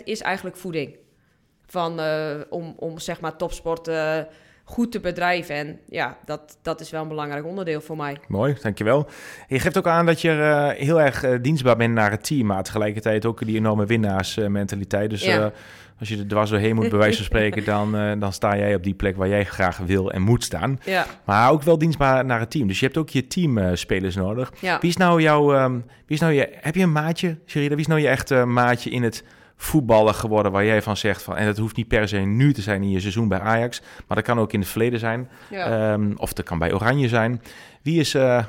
80% is eigenlijk voeding. Van, eh, om, om zeg maar topsport eh, goed te bedrijven. En ja, dat, dat is wel een belangrijk onderdeel voor mij. Mooi, dankjewel. Je geeft ook aan dat je eh, heel erg eh, dienstbaar bent naar het team, maar tegelijkertijd ook die enorme winnaarsmentaliteit. Dus Ja. eh, als je er dwars doorheen moet, bij wijze van spreken, dan, dan sta jij op die plek waar jij graag wil en moet staan. Ja, Maar ook wel dienstbaar naar het team. Dus je hebt ook je teamspelers nodig. ja. Wie is nou jouw, ehm, wie is nou je, heb je een maatje, Sherida? Wie is nou je echte maatje in het voetballen geworden waar jij van zegt van, en dat hoeft niet per se nu te zijn in je seizoen bij Ajax, maar dat kan ook in het verleden zijn. ja. Ehm, of dat kan bij Oranje zijn. Wie is, eh,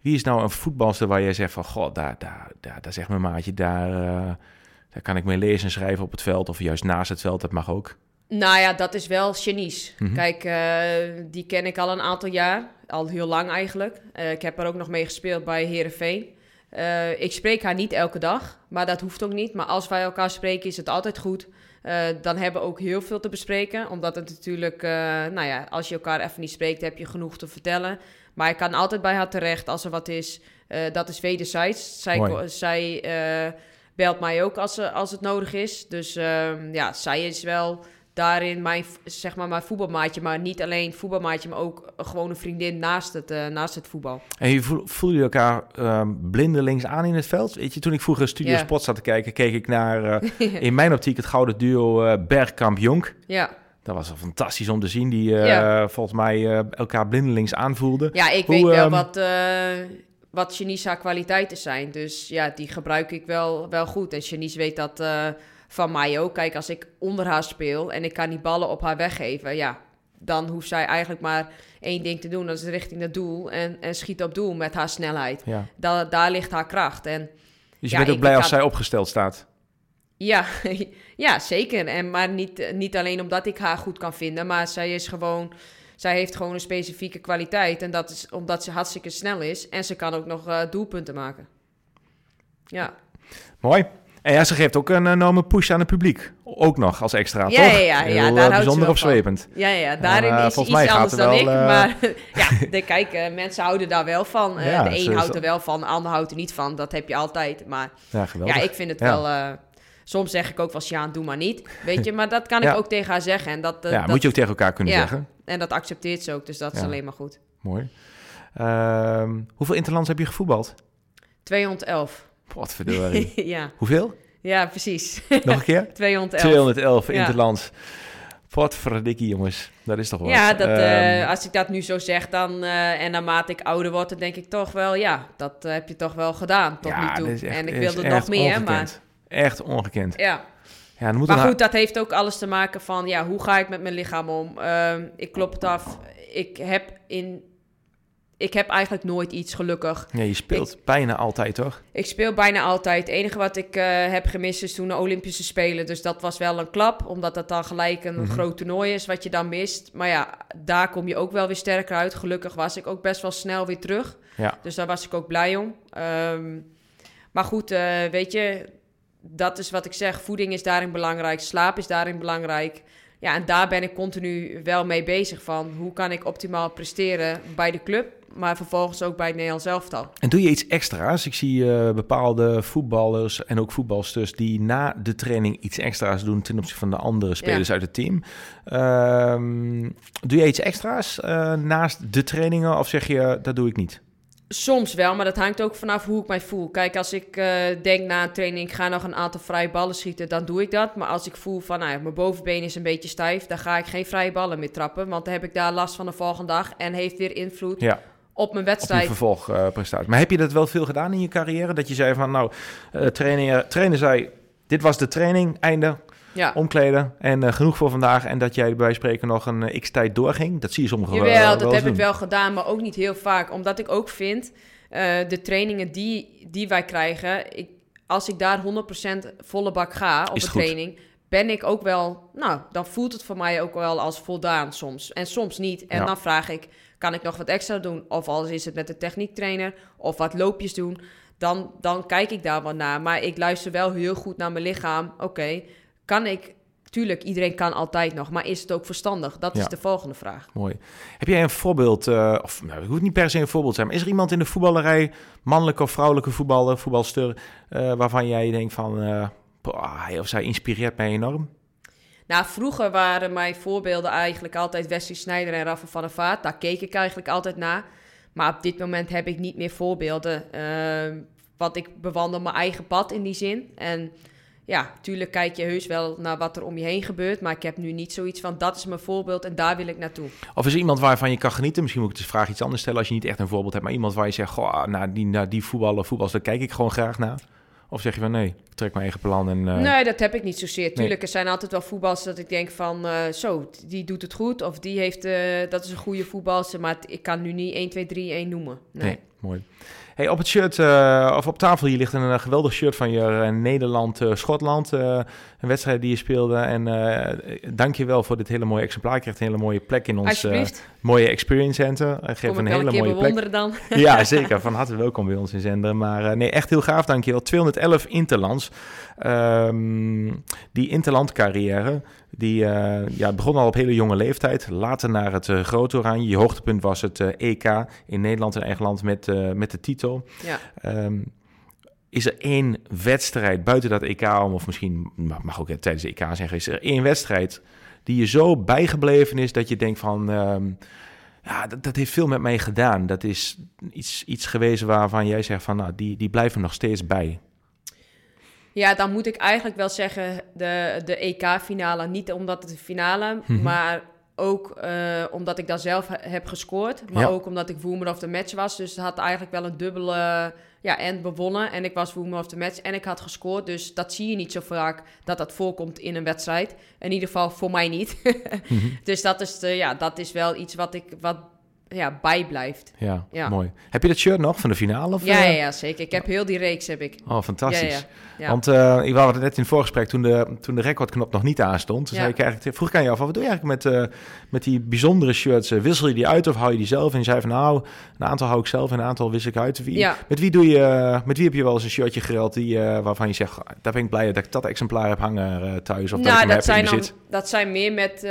wie is nou een voetbalster waar jij zegt van... God, daar, daar, daar, daar zegt mijn maatje, daar, eh, daar kan ik mee lezen en schrijven op het veld. Of juist naast het veld, dat mag ook. Nou ja, dat is wel Janice. Mhm. Kijk, eh, die ken ik al een aantal jaar. Al heel lang eigenlijk. Ik heb er ook nog mee gespeeld bij Herenveen. Ik spreek haar niet elke dag, maar dat hoeft ook niet. Maar als wij elkaar spreken, is het altijd goed. Eh, dan hebben we ook heel veel te bespreken. Omdat het natuurlijk, eh, nou ja, als je elkaar even niet spreekt, heb je genoeg te vertellen. Maar ik kan altijd bij haar terecht als er wat is. Eh, dat is wederzijds. Zij, zij eh, belt mij ook als, als het nodig is. Dus ehm, ja, zij is wel daarin mijn, zeg maar, mijn voetbalmaatje. Maar niet alleen voetbalmaatje, maar ook gewoon een vriendin naast het, uh, naast het voetbal. En je voel, voel je elkaar um, blindelings aan in het veld? Weet je, toen ik vroeger Studio yeah. Sport zat te kijken, keek ik naar uh, in mijn optiek het gouden duo uh, Bergkamp-Jonk. Ja. Dat was wel fantastisch om te zien, die ja. volgens mij elkaar blindelings aanvoelden. Ja, ik Hoe, weet wel um, wat wat Chinese kwaliteiten zijn. Dus ja, die gebruik ik wel, wel goed. En Janice weet dat uh, van mij ook. Kijk, als ik onder haar speel en ik kan die ballen op haar weggeven, ja, dan hoeft zij eigenlijk maar één ding te doen. Dat is richting het doel en, en schiet op doel met haar snelheid. Ja. Da daar ligt haar kracht. En, dus je ja, bent ook blij als zij opgesteld staat? Ja, ja zeker. En, maar niet, niet alleen omdat ik haar goed kan vinden, maar zij is gewoon zij heeft gewoon een specifieke kwaliteit. En dat is omdat ze hartstikke snel is. En ze kan ook nog uh, doelpunten maken. Ja. Mooi. En ja, ze geeft ook een enorme push aan het publiek. Ook nog als extra, ja, toch? Ja, ja, ja. Heel, daar bijzonder opzwepend. Ja, ja, daarin uh, is iets mij anders dan wel, ik. Uh... Maar ja, de, kijk, uh, mensen houden daar wel van. Ja, de een houdt er wel van, de ander houdt er niet van. Dat heb je altijd. Maar ja, geweldig. ja ik vind het wel... Soms zeg ik ook wel, Sjaan, doe maar niet. Weet je, maar dat kan ik ook tegen haar zeggen. En dat, ja, dat, moet je ook tegen elkaar kunnen zeggen. En dat accepteert ze ook, dus dat is alleen maar goed. Mooi. Uh, hoeveel interlands heb je gevoetbald? 211. Wat verdorie. ja. Hoeveel? Ja, precies. Nog een keer? 211. 211 interlands. Wat verdikkie, jongens. Dat is toch wel. Ja, dat, um, als ik dat nu zo zeg, dan uh, en naarmate ik ouder word, dan denk ik toch wel, ja, dat uh, heb je toch wel gedaan tot ja, nu toe. Echt, en ik wilde nog meer, maar. Echt ongekend. Ja. Ja, dan moet maar goed, dat heeft ook alles te maken van, ja, hoe ga ik met mijn lichaam om? Uh, ik klop het af. Ik heb in... Ik heb eigenlijk nooit iets, gelukkig. Ja, je speelt ik, bijna altijd, toch? Ik speel bijna altijd. Het enige wat ik uh, heb gemist is toen de Olympische Spelen. Dus dat was wel een klap, omdat dat dan gelijk een mm-hmm. groot toernooi is wat je dan mist. Maar ja, daar kom je ook wel weer sterker uit. Gelukkig was ik ook best wel snel weer terug. Ja. Dus daar was ik ook blij om. Um, maar goed, uh, weet je, dat is wat ik zeg. Voeding is daarin belangrijk, slaap is daarin belangrijk. Ja, en daar ben ik continu wel mee bezig van. Hoe kan ik optimaal presteren bij de club, maar vervolgens ook bij het Nederlands elftal. En doe je iets extra's? Ik zie uh, bepaalde voetballers en ook voetbalsters die na de training iets extra's doen ten opzichte van de andere spelers ja. uit het team. Um, doe je iets extra's uh, naast de trainingen of zeg je dat doe ik niet? Soms wel, maar dat hangt ook vanaf hoe ik mij voel. Kijk, als ik uh, denk na een training, ik ga nog een aantal vrije ballen schieten, dan doe ik dat. Maar als ik voel van, nou mijn bovenbeen is een beetje stijf, dan ga ik geen vrije ballen meer trappen. Want dan heb ik daar last van de volgende dag en heeft weer invloed ja. Op mijn wedstrijd. Op vervolgprestatie. Maar heb je dat wel veel gedaan in je carrière? Dat je zei van, nou, uh, trainer, trainer zei, dit was de training, einde, ja. omkleden en uh, genoeg voor vandaag. En dat jij bij spreken nog een uh, x-tijd doorging. Dat zie je sommige Jawel, wel, dat wel heb doen. ik wel gedaan, maar ook niet heel vaak. Omdat ik ook vind, uh, de trainingen die, die wij krijgen... Ik, als ik daar 100% volle bak ga op goed? training... ben ik ook wel... Nou, dan voelt het voor mij ook wel als voldaan soms. En soms niet. En Ja. dan vraag ik, kan ik nog wat extra doen? Of als is het met de techniektrainer... of wat loopjes doen... Dan, dan kijk ik daar wel naar. Maar ik luister wel heel goed naar mijn lichaam. Oké, kan ik Tuurlijk, iedereen kan altijd nog, maar is het ook verstandig? Dat Ja. is de volgende vraag. Mooi. Heb jij een voorbeeld, eh, of nou, het hoeft niet per se een voorbeeld zijn, maar is er iemand in de voetballerij, mannelijke of vrouwelijke voetballer, voetbalster, eh, waarvan jij denkt van, boah, hij of zij inspireert mij enorm? Nou, vroeger waren mijn voorbeelden eigenlijk altijd Wesley Sneijder en Rafa van der Vaart. Daar keek ik eigenlijk altijd naar. Maar op dit moment heb ik niet meer voorbeelden. Uh, want ik bewandel mijn eigen pad in die zin. En ja, tuurlijk kijk je heus wel naar wat er om je heen gebeurt. Maar ik heb nu niet zoiets van, dat is mijn voorbeeld en daar wil ik naartoe. Of is er iemand waarvan je kan genieten? Misschien moet ik de vraag iets anders stellen als je niet echt een voorbeeld hebt, maar iemand waar je zegt, goh, naar die, naar die voetballer, voetbal, daar kijk ik gewoon graag naar. Of zeg je van nee, ik trek mijn eigen plan en... eh, Nee, dat heb ik niet zozeer. Tuurlijk, er zijn altijd wel voetballers dat ik denk van... eh, zo, die doet het goed. Of die heeft... eh, dat is een goede voetbalster. Maar ik kan nu niet 1, 2, 3, 1 noemen. Nee. Nee, mooi. Hey, op het shirt, of op tafel hier ligt een, geweldig shirt van je Nederland-Schotland. Een wedstrijd die je speelde. En eh dank je wel voor dit hele mooie exemplaar. Je krijgt een hele mooie plek in ons eh, mooie Experience Center. Uh, geef een wel hele mooie plek. dan. Ja, zeker. Van harte welkom bij ons in Zender. Maar nee, echt heel gaaf, dankjewel. 211 Interlands. Ehm, die Interland-carrière, die eh, ja, begon al op hele jonge leeftijd. Later naar het grote oranje. Je hoogtepunt was het EK in Nederland en eigen land met, met de titel. Ja. Ehm, is er één wedstrijd buiten dat EK om, of misschien mag ook tijdens de EK zeggen, is er één wedstrijd die je zo bijgebleven is dat je denkt van, ehm, ja, dat, dat heeft veel met mij gedaan. Dat is iets, iets geweest waarvan jij zegt van, nou, die, die blijven nog steeds bij. Ja, dan moet ik eigenlijk wel zeggen de, de EK-finale. Niet omdat het de finale, Mhm. maar ook eh, omdat ik daar zelf he- heb gescoord. Maar Ja. ook omdat ik woman of the match was. Dus het had eigenlijk wel een dubbele... Ja, en bewonnen. En ik was woman of the match en ik had gescoord. Dus dat zie je niet zo vaak dat dat voorkomt in een wedstrijd. In ieder geval voor mij niet. Mhm. Dus dat is, de, ja, dat is wel iets wat ik wat, ja, bijblijft. Ja, Ja. mooi. Heb je dat shirt nog van de finale? Of, Ja, ja, eh? zeker. Ik heb heel die reeks, heb ik. Oh, fantastisch. Ja. Want eh ik wou het net in het voorgesprek, toen de, toen de recordknop nog niet aanstond, zei ik eigenlijk, vroeg ik aan jou, van, wat doe je eigenlijk met, eh, met die bijzondere shirts? Wissel je die uit of hou je die zelf? En je zei van, nou, een aantal hou ik zelf en een aantal wissel ik uit. Wie, Ja. met, wie doe je, met wie heb je wel eens een shirtje gereld die, waarvan je zegt, ah, daar ben ik blij dat ik dat exemplaar heb hangen thuis of dat ik nou, hem dat heb zijn, in dan, dat zijn meer met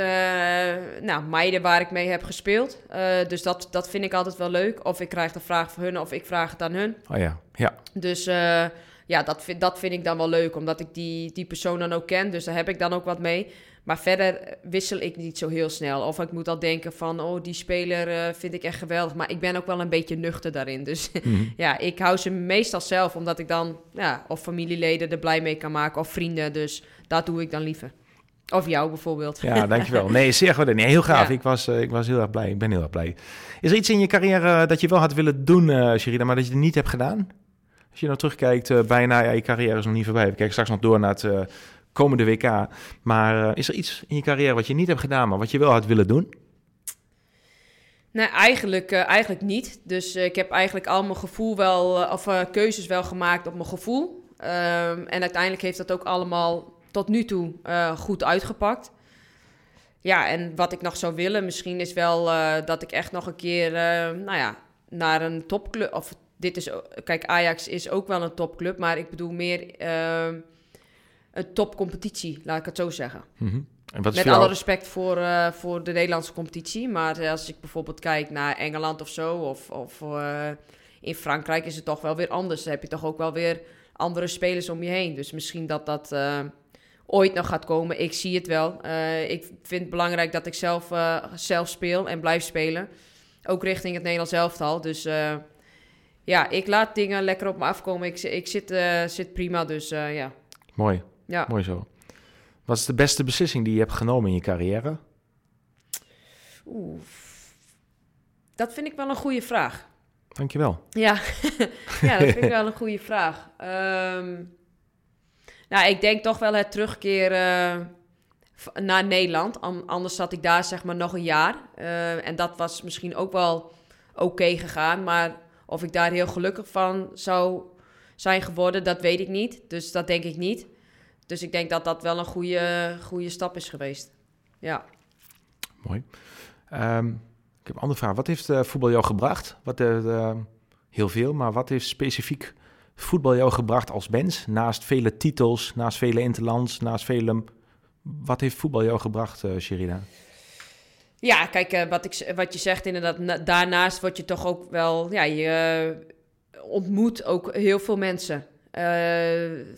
nou, meiden waar ik mee heb gespeeld. Dus dat, dat vind ik altijd wel leuk. Of ik krijg de vraag van hun of ik vraag het aan hun. Oh ja, ja. Dus eh, ja, dat vind, dat vind ik dan wel leuk, omdat ik die, die persoon dan ook ken. Dus daar heb ik dan ook wat mee. Maar verder wissel ik niet zo heel snel. Of ik moet al denken van, oh, die speler eh, vind ik echt geweldig. Maar ik ben ook wel een beetje nuchter daarin. Dus Mhm. ja, ik hou ze meestal zelf, omdat ik dan, ja, of familieleden er blij mee kan maken, of vrienden. Dus dat doe ik dan liever. Of jou bijvoorbeeld. Ja, dankjewel. Nee, zeer goed. Nee, heel gaaf. Ja. Ik, was, eh, ik was heel erg blij. Ik ben heel erg blij. Is er iets in je carrière dat je wel had willen doen, eh Sherida, maar dat je het niet hebt gedaan? Als je nou terugkijkt, eh, bijna, ja, je carrière is nog niet voorbij. We kijken straks nog door naar het eh, komende WK. Maar eh, is er iets in je carrière wat je niet hebt gedaan, maar wat je wel had willen doen? Nee, eigenlijk, eh, eigenlijk niet. Dus eh, ik heb eigenlijk al mijn gevoel wel, eh, of eh, keuzes wel gemaakt op mijn gevoel. Ehm, en uiteindelijk heeft dat ook allemaal tot nu toe eh, goed uitgepakt. Ja, en wat ik nog zou willen, misschien is wel eh, dat ik echt nog een keer, eh, nou ja, naar een topclub. Of dit is, kijk, Ajax is ook wel een topclub, maar ik bedoel meer ehm, een topcompetitie, laat ik het zo zeggen. Mhm. En wat is Met alle respect voor, voor de Nederlandse competitie. Maar als ik bijvoorbeeld kijk naar Engeland of zo, of, of in Frankrijk is het toch wel weer anders. Dan heb je toch ook wel weer andere spelers om je heen. Dus misschien dat dat ooit nog gaat komen. Ik zie het wel. Eh, ik vind het belangrijk dat ik zelf, eh, zelf speel en blijf spelen. Ook richting het Nederlands elftal. Dus eh, ja, ik laat dingen lekker op me afkomen. Ik, ik zit, zit prima, dus ja. Mooi, ja. mooi zo. Wat is de beste beslissing die je hebt genomen in je carrière? Oeh. Dat vind ik wel een goede vraag. Dankjewel. Ja, ja dat vind ik wel een goede vraag. Ehm, nou, ik denk toch wel het terugkeren naar Nederland. An- anders zat ik daar zeg maar nog een jaar. Eh, en dat was misschien ook wel oké gegaan. Maar of ik daar heel gelukkig van zou zijn geworden, dat weet ik niet. Dus dat denk ik niet. Dus ik denk dat dat wel een goede, goede stap is geweest. Ja. Mooi. Ehm, ik heb een andere vraag. Wat heeft eh, voetbal jou gebracht? Wat, eh, heel veel, maar wat heeft specifiek voetbal jou gebracht als mens? Naast vele titels, naast vele interlands, naast vele... Wat heeft voetbal jou gebracht, eh Sherida? Ja, kijk, eh, wat, ik, wat je zegt inderdaad, na- daarnaast word je toch ook wel, ja, je eh, ontmoet ook heel veel mensen.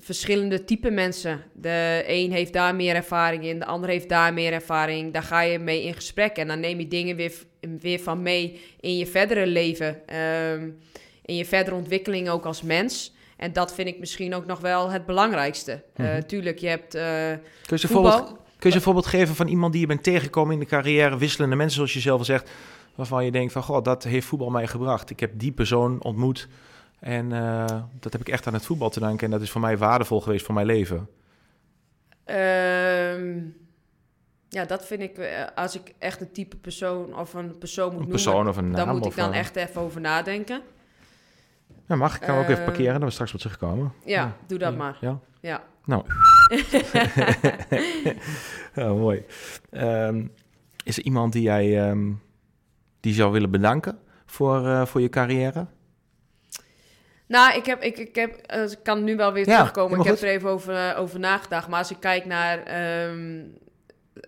Verschillende type mensen. De een heeft daar meer ervaring in, de ander heeft daar meer ervaring. Daar ga je mee in gesprek en dan neem je dingen weer, weer van mee in je verdere leven. ehm, in je verdere ontwikkeling ook als mens. En dat vind ik misschien ook nog wel het belangrijkste. Eh, Mhm. tuurlijk, je hebt... eh, Kun je, een Voetbal? voorbeeld, kun je een voorbeeld geven van iemand die je bent tegengekomen in de carrière, wisselende mensen zoals je zelf al zegt, waarvan je denkt van, god, dat heeft voetbal mij gebracht. Ik heb die persoon ontmoet en eh, dat heb ik echt aan het voetbal te danken en dat is voor mij waardevol geweest voor mijn leven. Ehm, ja, dat vind ik, als ik echt een type persoon of een persoon moet Een noemen, persoon of een naam. dan moet ik dan echt even over nadenken. Ja, mag. Ik kan ook even Eh, parkeren, dan we straks wat terugkomen. Ja, doe dat Ja. maar. Ja? Ja. Nou. ja, mooi. Ehm, is er iemand die jij ehm, die zou willen bedanken voor, eh, voor je carrière? Nou, ik, heb, ik, ik, heb, eh, ik kan nu wel weer Ja, terugkomen. Ik heb er even over, eh, over nagedacht. Maar als ik kijk naar ehm,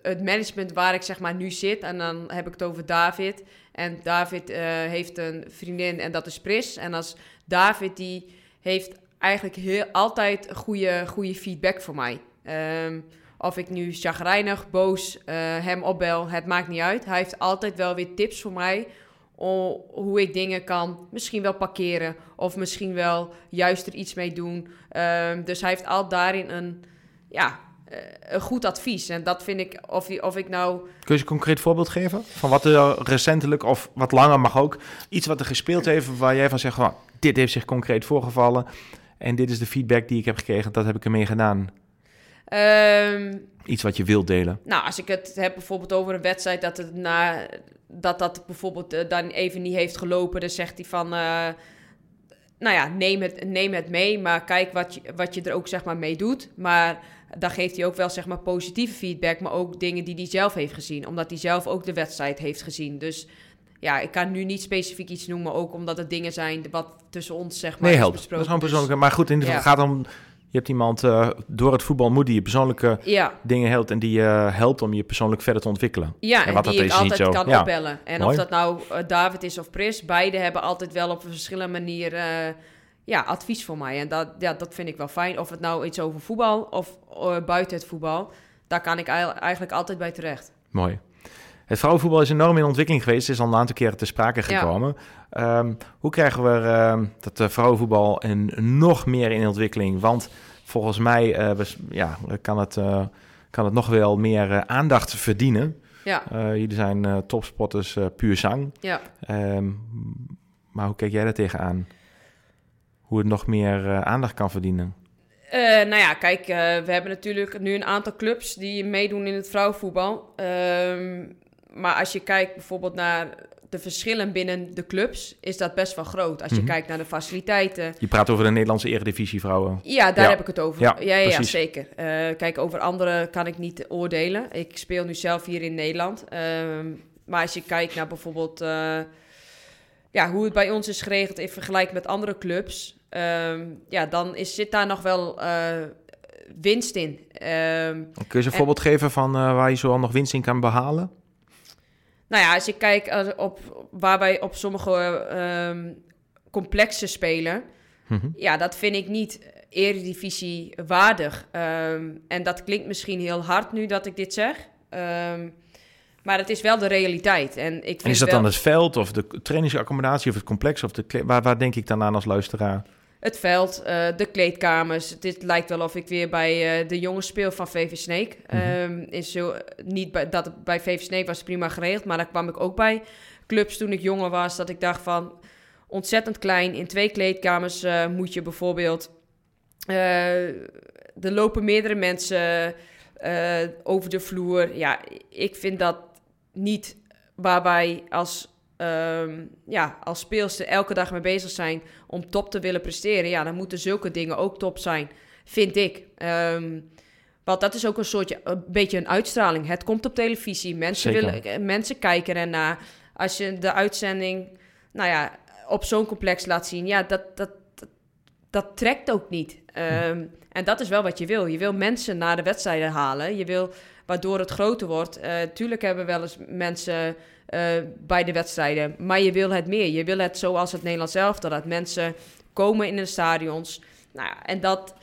het management waar ik zeg maar nu zit... en dan heb ik het over David. En David eh, heeft een vriendin en dat is Pris. En als David die heeft eigenlijk heel, altijd goede, goede feedback voor mij. Ehm, of ik nu chagrijnig, boos eh, hem opbel, het maakt niet uit. Hij heeft altijd wel weer tips voor mij hoe ik dingen kan misschien wel parkeren of misschien wel juist er iets mee doen. Ehm, dus hij heeft al daarin een, ja, een goed advies. En dat vind ik, of, of ik nou... Kun je een concreet voorbeeld geven? Van wat er recentelijk, of wat langer mag ook, iets wat er gespeeld heeft waar jij van zegt, van, dit heeft zich concreet voorgevallen en dit is de feedback die ik heb gekregen, dat heb ik ermee gedaan. Ehm, iets wat je wilt delen. Nou, als ik het heb bijvoorbeeld over een wedstrijd dat het na dat dat bijvoorbeeld uh, dan even niet heeft gelopen, dan zegt hij van, uh, nou ja, neem het, neem het mee, maar kijk wat je, wat je er ook zeg maar mee doet. Maar dan geeft hij ook wel zeg maar positieve feedback, maar ook dingen die hij zelf heeft gezien, omdat hij zelf ook de wedstrijd heeft gezien. Dus ja, ik kan nu niet specifiek iets noemen, ook omdat het dingen zijn wat tussen ons zeg maar nee, helpt. Dat is gewoon dus persoonlijk. maar goed, in ieder geval gaat om je hebt iemand uh, door het voetbal moet die je persoonlijke ja. dingen helpt en die je uh, helpt om je persoonlijk verder te ontwikkelen. Ja, en, wat die dat ik altijd kan ja. opbellen. En Mooi. of dat nou uh, David is of Pris, beide hebben altijd wel op een verschillende manier ja, advies voor mij. En dat, ja, dat vind ik wel fijn. Of het nou iets over voetbal of buiten het voetbal, daar kan ik eigenlijk altijd bij terecht. Mooi. Het vrouwenvoetbal is enorm in ontwikkeling geweest. Is al een aantal keren te sprake gekomen. Ja. Um, hoe krijgen we uh, dat uh, vrouwenvoetbal en nog meer in ontwikkeling? Want volgens mij uh, we, ja, kan, het, eh, kan het nog wel meer eh, aandacht verdienen. Ja. jullie zijn topsporters puur zang. Ja. Um, maar hoe kijk jij daar tegenaan? Hoe het nog meer aandacht kan verdienen? Uh, nou ja, kijk, uh, we hebben natuurlijk nu een aantal clubs die meedoen in het vrouwenvoetbal. Uh, maar als je kijkt bijvoorbeeld naar de verschillen binnen de clubs, is dat best wel groot. Als je mhm. kijkt naar de faciliteiten. Je praat over de Nederlandse Eredivisie vrouwen. Ja, daar heb ik het over. Ja, ja, ja, zeker. Kijk, over andere kan ik niet oordelen. Ik speel nu zelf hier in Nederland. Uh, maar als je kijkt naar bijvoorbeeld ja, hoe het bij ons is geregeld in vergelijking met andere clubs, ehm, ja, dan is, zit daar nog wel eh, winst in. Ehm, Kun je eens een voorbeeld geven van waar je zoal nog winst in kan behalen? Nou ja, als je kijkt eh, op waar wij op sommige um, complexen spelen, mhm. ja, dat vind ik niet eredivisie waardig. En dat klinkt misschien heel hard nu dat ik dit zeg. Maar het is wel de realiteit. En, ik vind en is dat dan het veld of de trainingsaccommodatie of het complex? Of de waar, waar denk ik dan aan als luisteraar? Het veld, uh, de kleedkamers. Dit lijkt wel of ik weer bij uh, de jongens speel van VV Sneek. Mm -hmm. is zo, niet bij, dat bij VV Sneek was prima geregeld, maar daar kwam ik ook bij clubs toen ik jonger was. Dat ik dacht van ontzettend klein. In twee kleedkamers uh, moet je bijvoorbeeld. er lopen meerdere mensen over de vloer. Ja, ik vind dat niet waarbij als um, ja, als speelster elke dag mee bezig zijn om top te willen presteren, ja, dan moeten zulke dingen ook top zijn, vind ik. Um, want dat is ook een soort, een beetje een uitstraling. Het komt op televisie, mensen, willen, eh, mensen kijken ernaar. Als je de uitzending, nou ja, op zo'n complex laat zien, ja, dat, dat, dat, trekt ook niet. Um, En dat is wel wat je wil. Je wil mensen naar de wedstrijden halen. Je wil, waardoor het groter wordt. Uh, tuurlijk hebben we wel eens mensen bij de wedstrijden. Maar je wil het meer. Je wil het zoals het Nederlands zelf, dat mensen komen in de stadions. Nou en dat,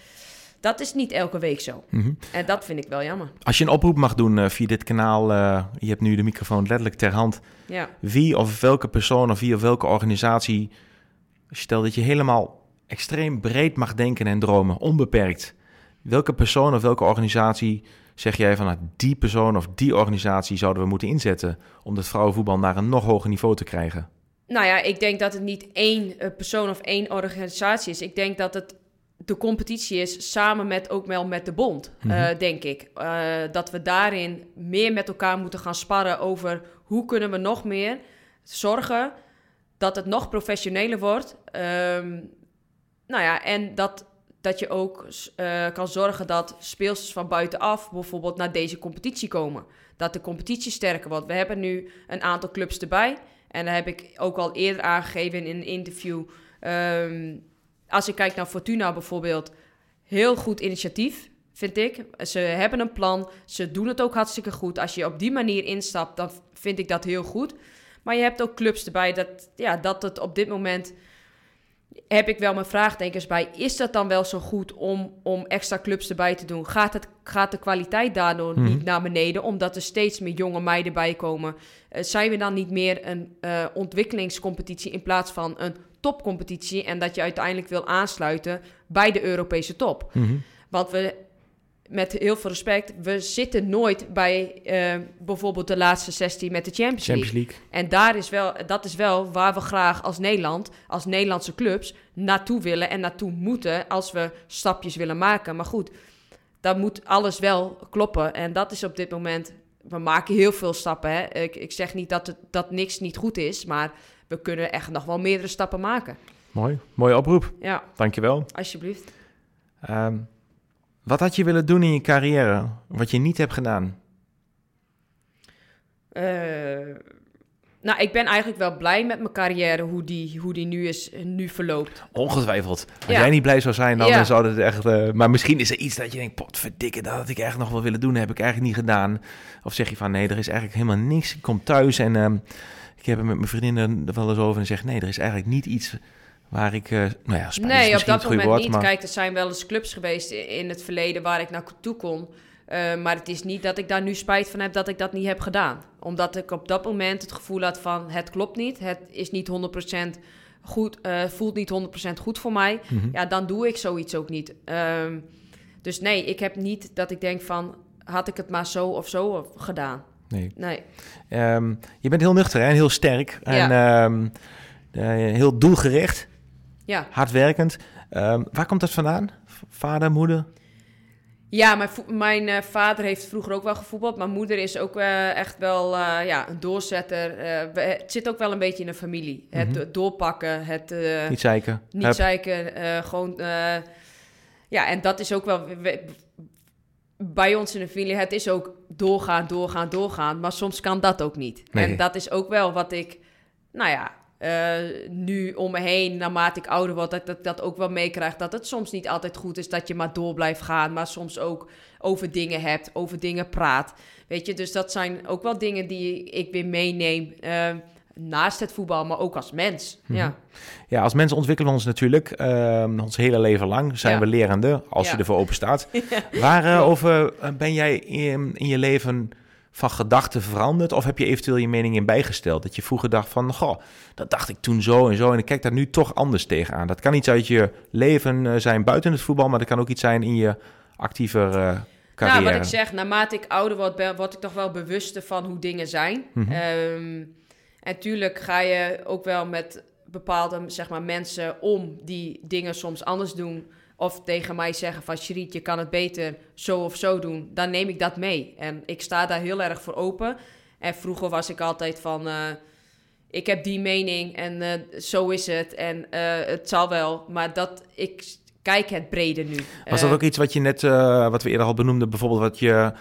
dat is niet elke week zo. Mm -hmm. En dat vind ik wel jammer. Als je een oproep mag doen uh, via dit kanaal, uh, je hebt nu de microfoon letterlijk ter hand. Ja. Wie of welke persoon of wie of welke organisatie, stel dat je helemaal extreem breed mag denken en dromen, onbeperkt. Welke persoon of welke organisatie zeg jij van nou, die persoon of die organisatie zouden we moeten inzetten om het vrouwenvoetbal naar een nog hoger niveau te krijgen? Nou ja, ik denk dat het niet één eh, persoon of één organisatie is. Ik denk dat het de competitie is samen met ook wel met de bond, mm denk ik. Uh, dat we daarin meer met elkaar moeten gaan sparren over hoe kunnen we nog meer zorgen dat het nog professioneler wordt. Um, nou ja, en dat dat je ook uh, kan zorgen dat speelsters van buitenaf bijvoorbeeld naar deze competitie komen. Dat de competitie sterker wordt. We hebben nu een aantal clubs erbij. En dat heb ik ook al eerder aangegeven in een interview. Um, als ik kijk naar Fortuna bijvoorbeeld, heel goed initiatief, vind ik. Ze hebben een plan, ze doen het ook hartstikke goed. Als je op die manier instapt, dan vind ik dat heel goed. Maar je hebt ook clubs erbij dat, ja, dat het op dit moment heb ik wel mijn vraagtekens bij. Is dat dan wel zo goed om, om extra clubs erbij te doen? Gaat, het, gaat de kwaliteit daardoor Mhm. niet naar beneden, omdat er steeds meer jonge meiden bij komen? Eh, zijn we dan niet meer een eh, ontwikkelingscompetitie in plaats van een topcompetitie? En dat je uiteindelijk wil aansluiten bij de Europese top? Mhm. Want we, met heel veel respect, we zitten nooit bij eh, bijvoorbeeld de laatste 16 met de Champions League. Champions League. En daar is wel, dat is wel waar we graag als Nederland, als Nederlandse clubs, naartoe willen en naartoe moeten als we stapjes willen maken. Maar goed, dan moet alles wel kloppen. En dat is op dit moment, we maken heel veel stappen. Hè? Ik, ik zeg niet dat, het, dat niks niet goed is, maar we kunnen echt nog wel meerdere stappen maken. Mooi. Mooie oproep. Ja, Dankjewel. alsjeblieft. Ehm wat had je willen doen in je carrière, wat je niet hebt gedaan? Eh, nou, ik ben eigenlijk wel blij met mijn carrière, hoe die, hoe die nu, is, nu verloopt. Ongetwijfeld. Als Ja. jij niet blij zou zijn, dan Ja. eh, zou het echt... eh, maar misschien is er iets dat je denkt, potverdikke, dat had ik eigenlijk nog wel willen doen, heb ik eigenlijk niet gedaan. Of zeg je van, nee, er is eigenlijk helemaal niks. Ik kom thuis en ehm, ik heb er met mijn vriendinnen er wel eens over en zeg, nee, er is eigenlijk niet iets waar ik... eh, nou ja, Nee, op dat moment woord, niet. maar... Kijk, er zijn wel eens clubs geweest in het verleden waar ik naartoe kon. Eh, maar het is niet dat ik daar nu spijt van heb dat ik dat niet heb gedaan. Omdat ik op dat moment het gevoel had van het klopt niet. Het is niet 100% goed, eh, voelt niet 100% goed voor mij. Mhm. Ja, dan doe ik zoiets ook niet. Ehm, dus nee, ik heb niet dat ik denk van had ik het maar zo of zo gedaan. Nee. Nee. Ehm, je bent heel nuchter hè, en heel sterk en ehm, eh, heel doelgericht, Ja. hardwerkend. Ehm, waar komt dat vandaan? Vader, moeder? Ja, mijn, mijn eh, vader heeft vroeger ook wel gevoetbald. Mijn moeder is ook eh, echt wel eh, ja, een doorzetter. We- het zit ook wel een beetje in de familie. Het Mhm. do- doorpakken, het Niet zeiken. niet Hup. zeiken. gewoon, ja, en dat is ook wel... we- bij ons in de familie, het is ook doorgaan, doorgaan, doorgaan. Maar soms kan dat ook niet. Nee. En dat is ook wel wat ik, nou ja, eh, nu om me heen, naarmate ik ouder word, dat ik dat, dat ook wel meekrijg. Dat het soms niet altijd goed is dat je maar door blijft gaan. Maar soms ook over dingen hebt, over dingen praat. Weet je, dus dat zijn ook wel dingen die ik weer meeneem. eh, naast het voetbal, maar ook als mens. Mhm. Ja. Ja, als mensen ontwikkelen we ons natuurlijk. ehm, ons hele leven lang zijn Ja. we lerende, als Ja. je ervoor open staat. Waarover eh, ben jij in, in je leven van gedachten veranderd? Of heb je eventueel je mening in bijgesteld? Dat je vroeger dacht van, goh, dat dacht ik toen zo en zo. En ik kijk daar nu toch anders tegenaan. Dat kan iets uit je leven eh, zijn buiten het voetbal, maar dat kan ook iets zijn in je actieve eh, carrière. Nou, wat ik zeg, naarmate ik ouder word, ben, word ik toch wel bewuster van hoe dingen zijn. Mhm. Ehm, en tuurlijk ga je ook wel met bepaalde zeg maar, mensen om die dingen soms anders doen. Of tegen mij zeggen van Sheriet, je kan het beter zo of zo doen. Dan neem ik dat mee. En ik sta daar heel erg voor open. En vroeger was ik altijd van... eh, ik heb die mening en eh, zo is het. En eh, het zal wel. Maar dat, ik kijk het breder nu. Was dat ook iets wat je net, wat we eerder al benoemden, bijvoorbeeld wat je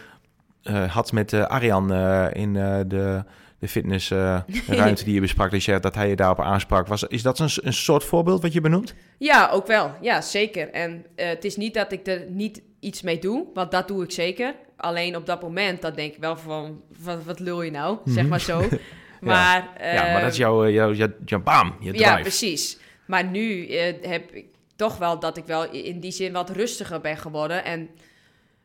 had met Arjan in de, de fitnessruimte die je besprak, dus ja, dat hij je daarop aansprak. Was, is dat een, een soort voorbeeld wat je benoemt? Ja, ook wel. Ja, zeker. En eh, het is niet dat ik er niet iets mee doe, want dat doe ik zeker. Alleen op dat moment, dan denk ik wel van, wat, wat lul je nou? Zeg Mhm. maar zo. Maar, ja, maar dat is eh, jouw, eh, jouw, jouw, jouw bam, je drive. Ja, precies. Maar nu eh, heb ik toch wel dat ik wel in die zin wat rustiger ben geworden. En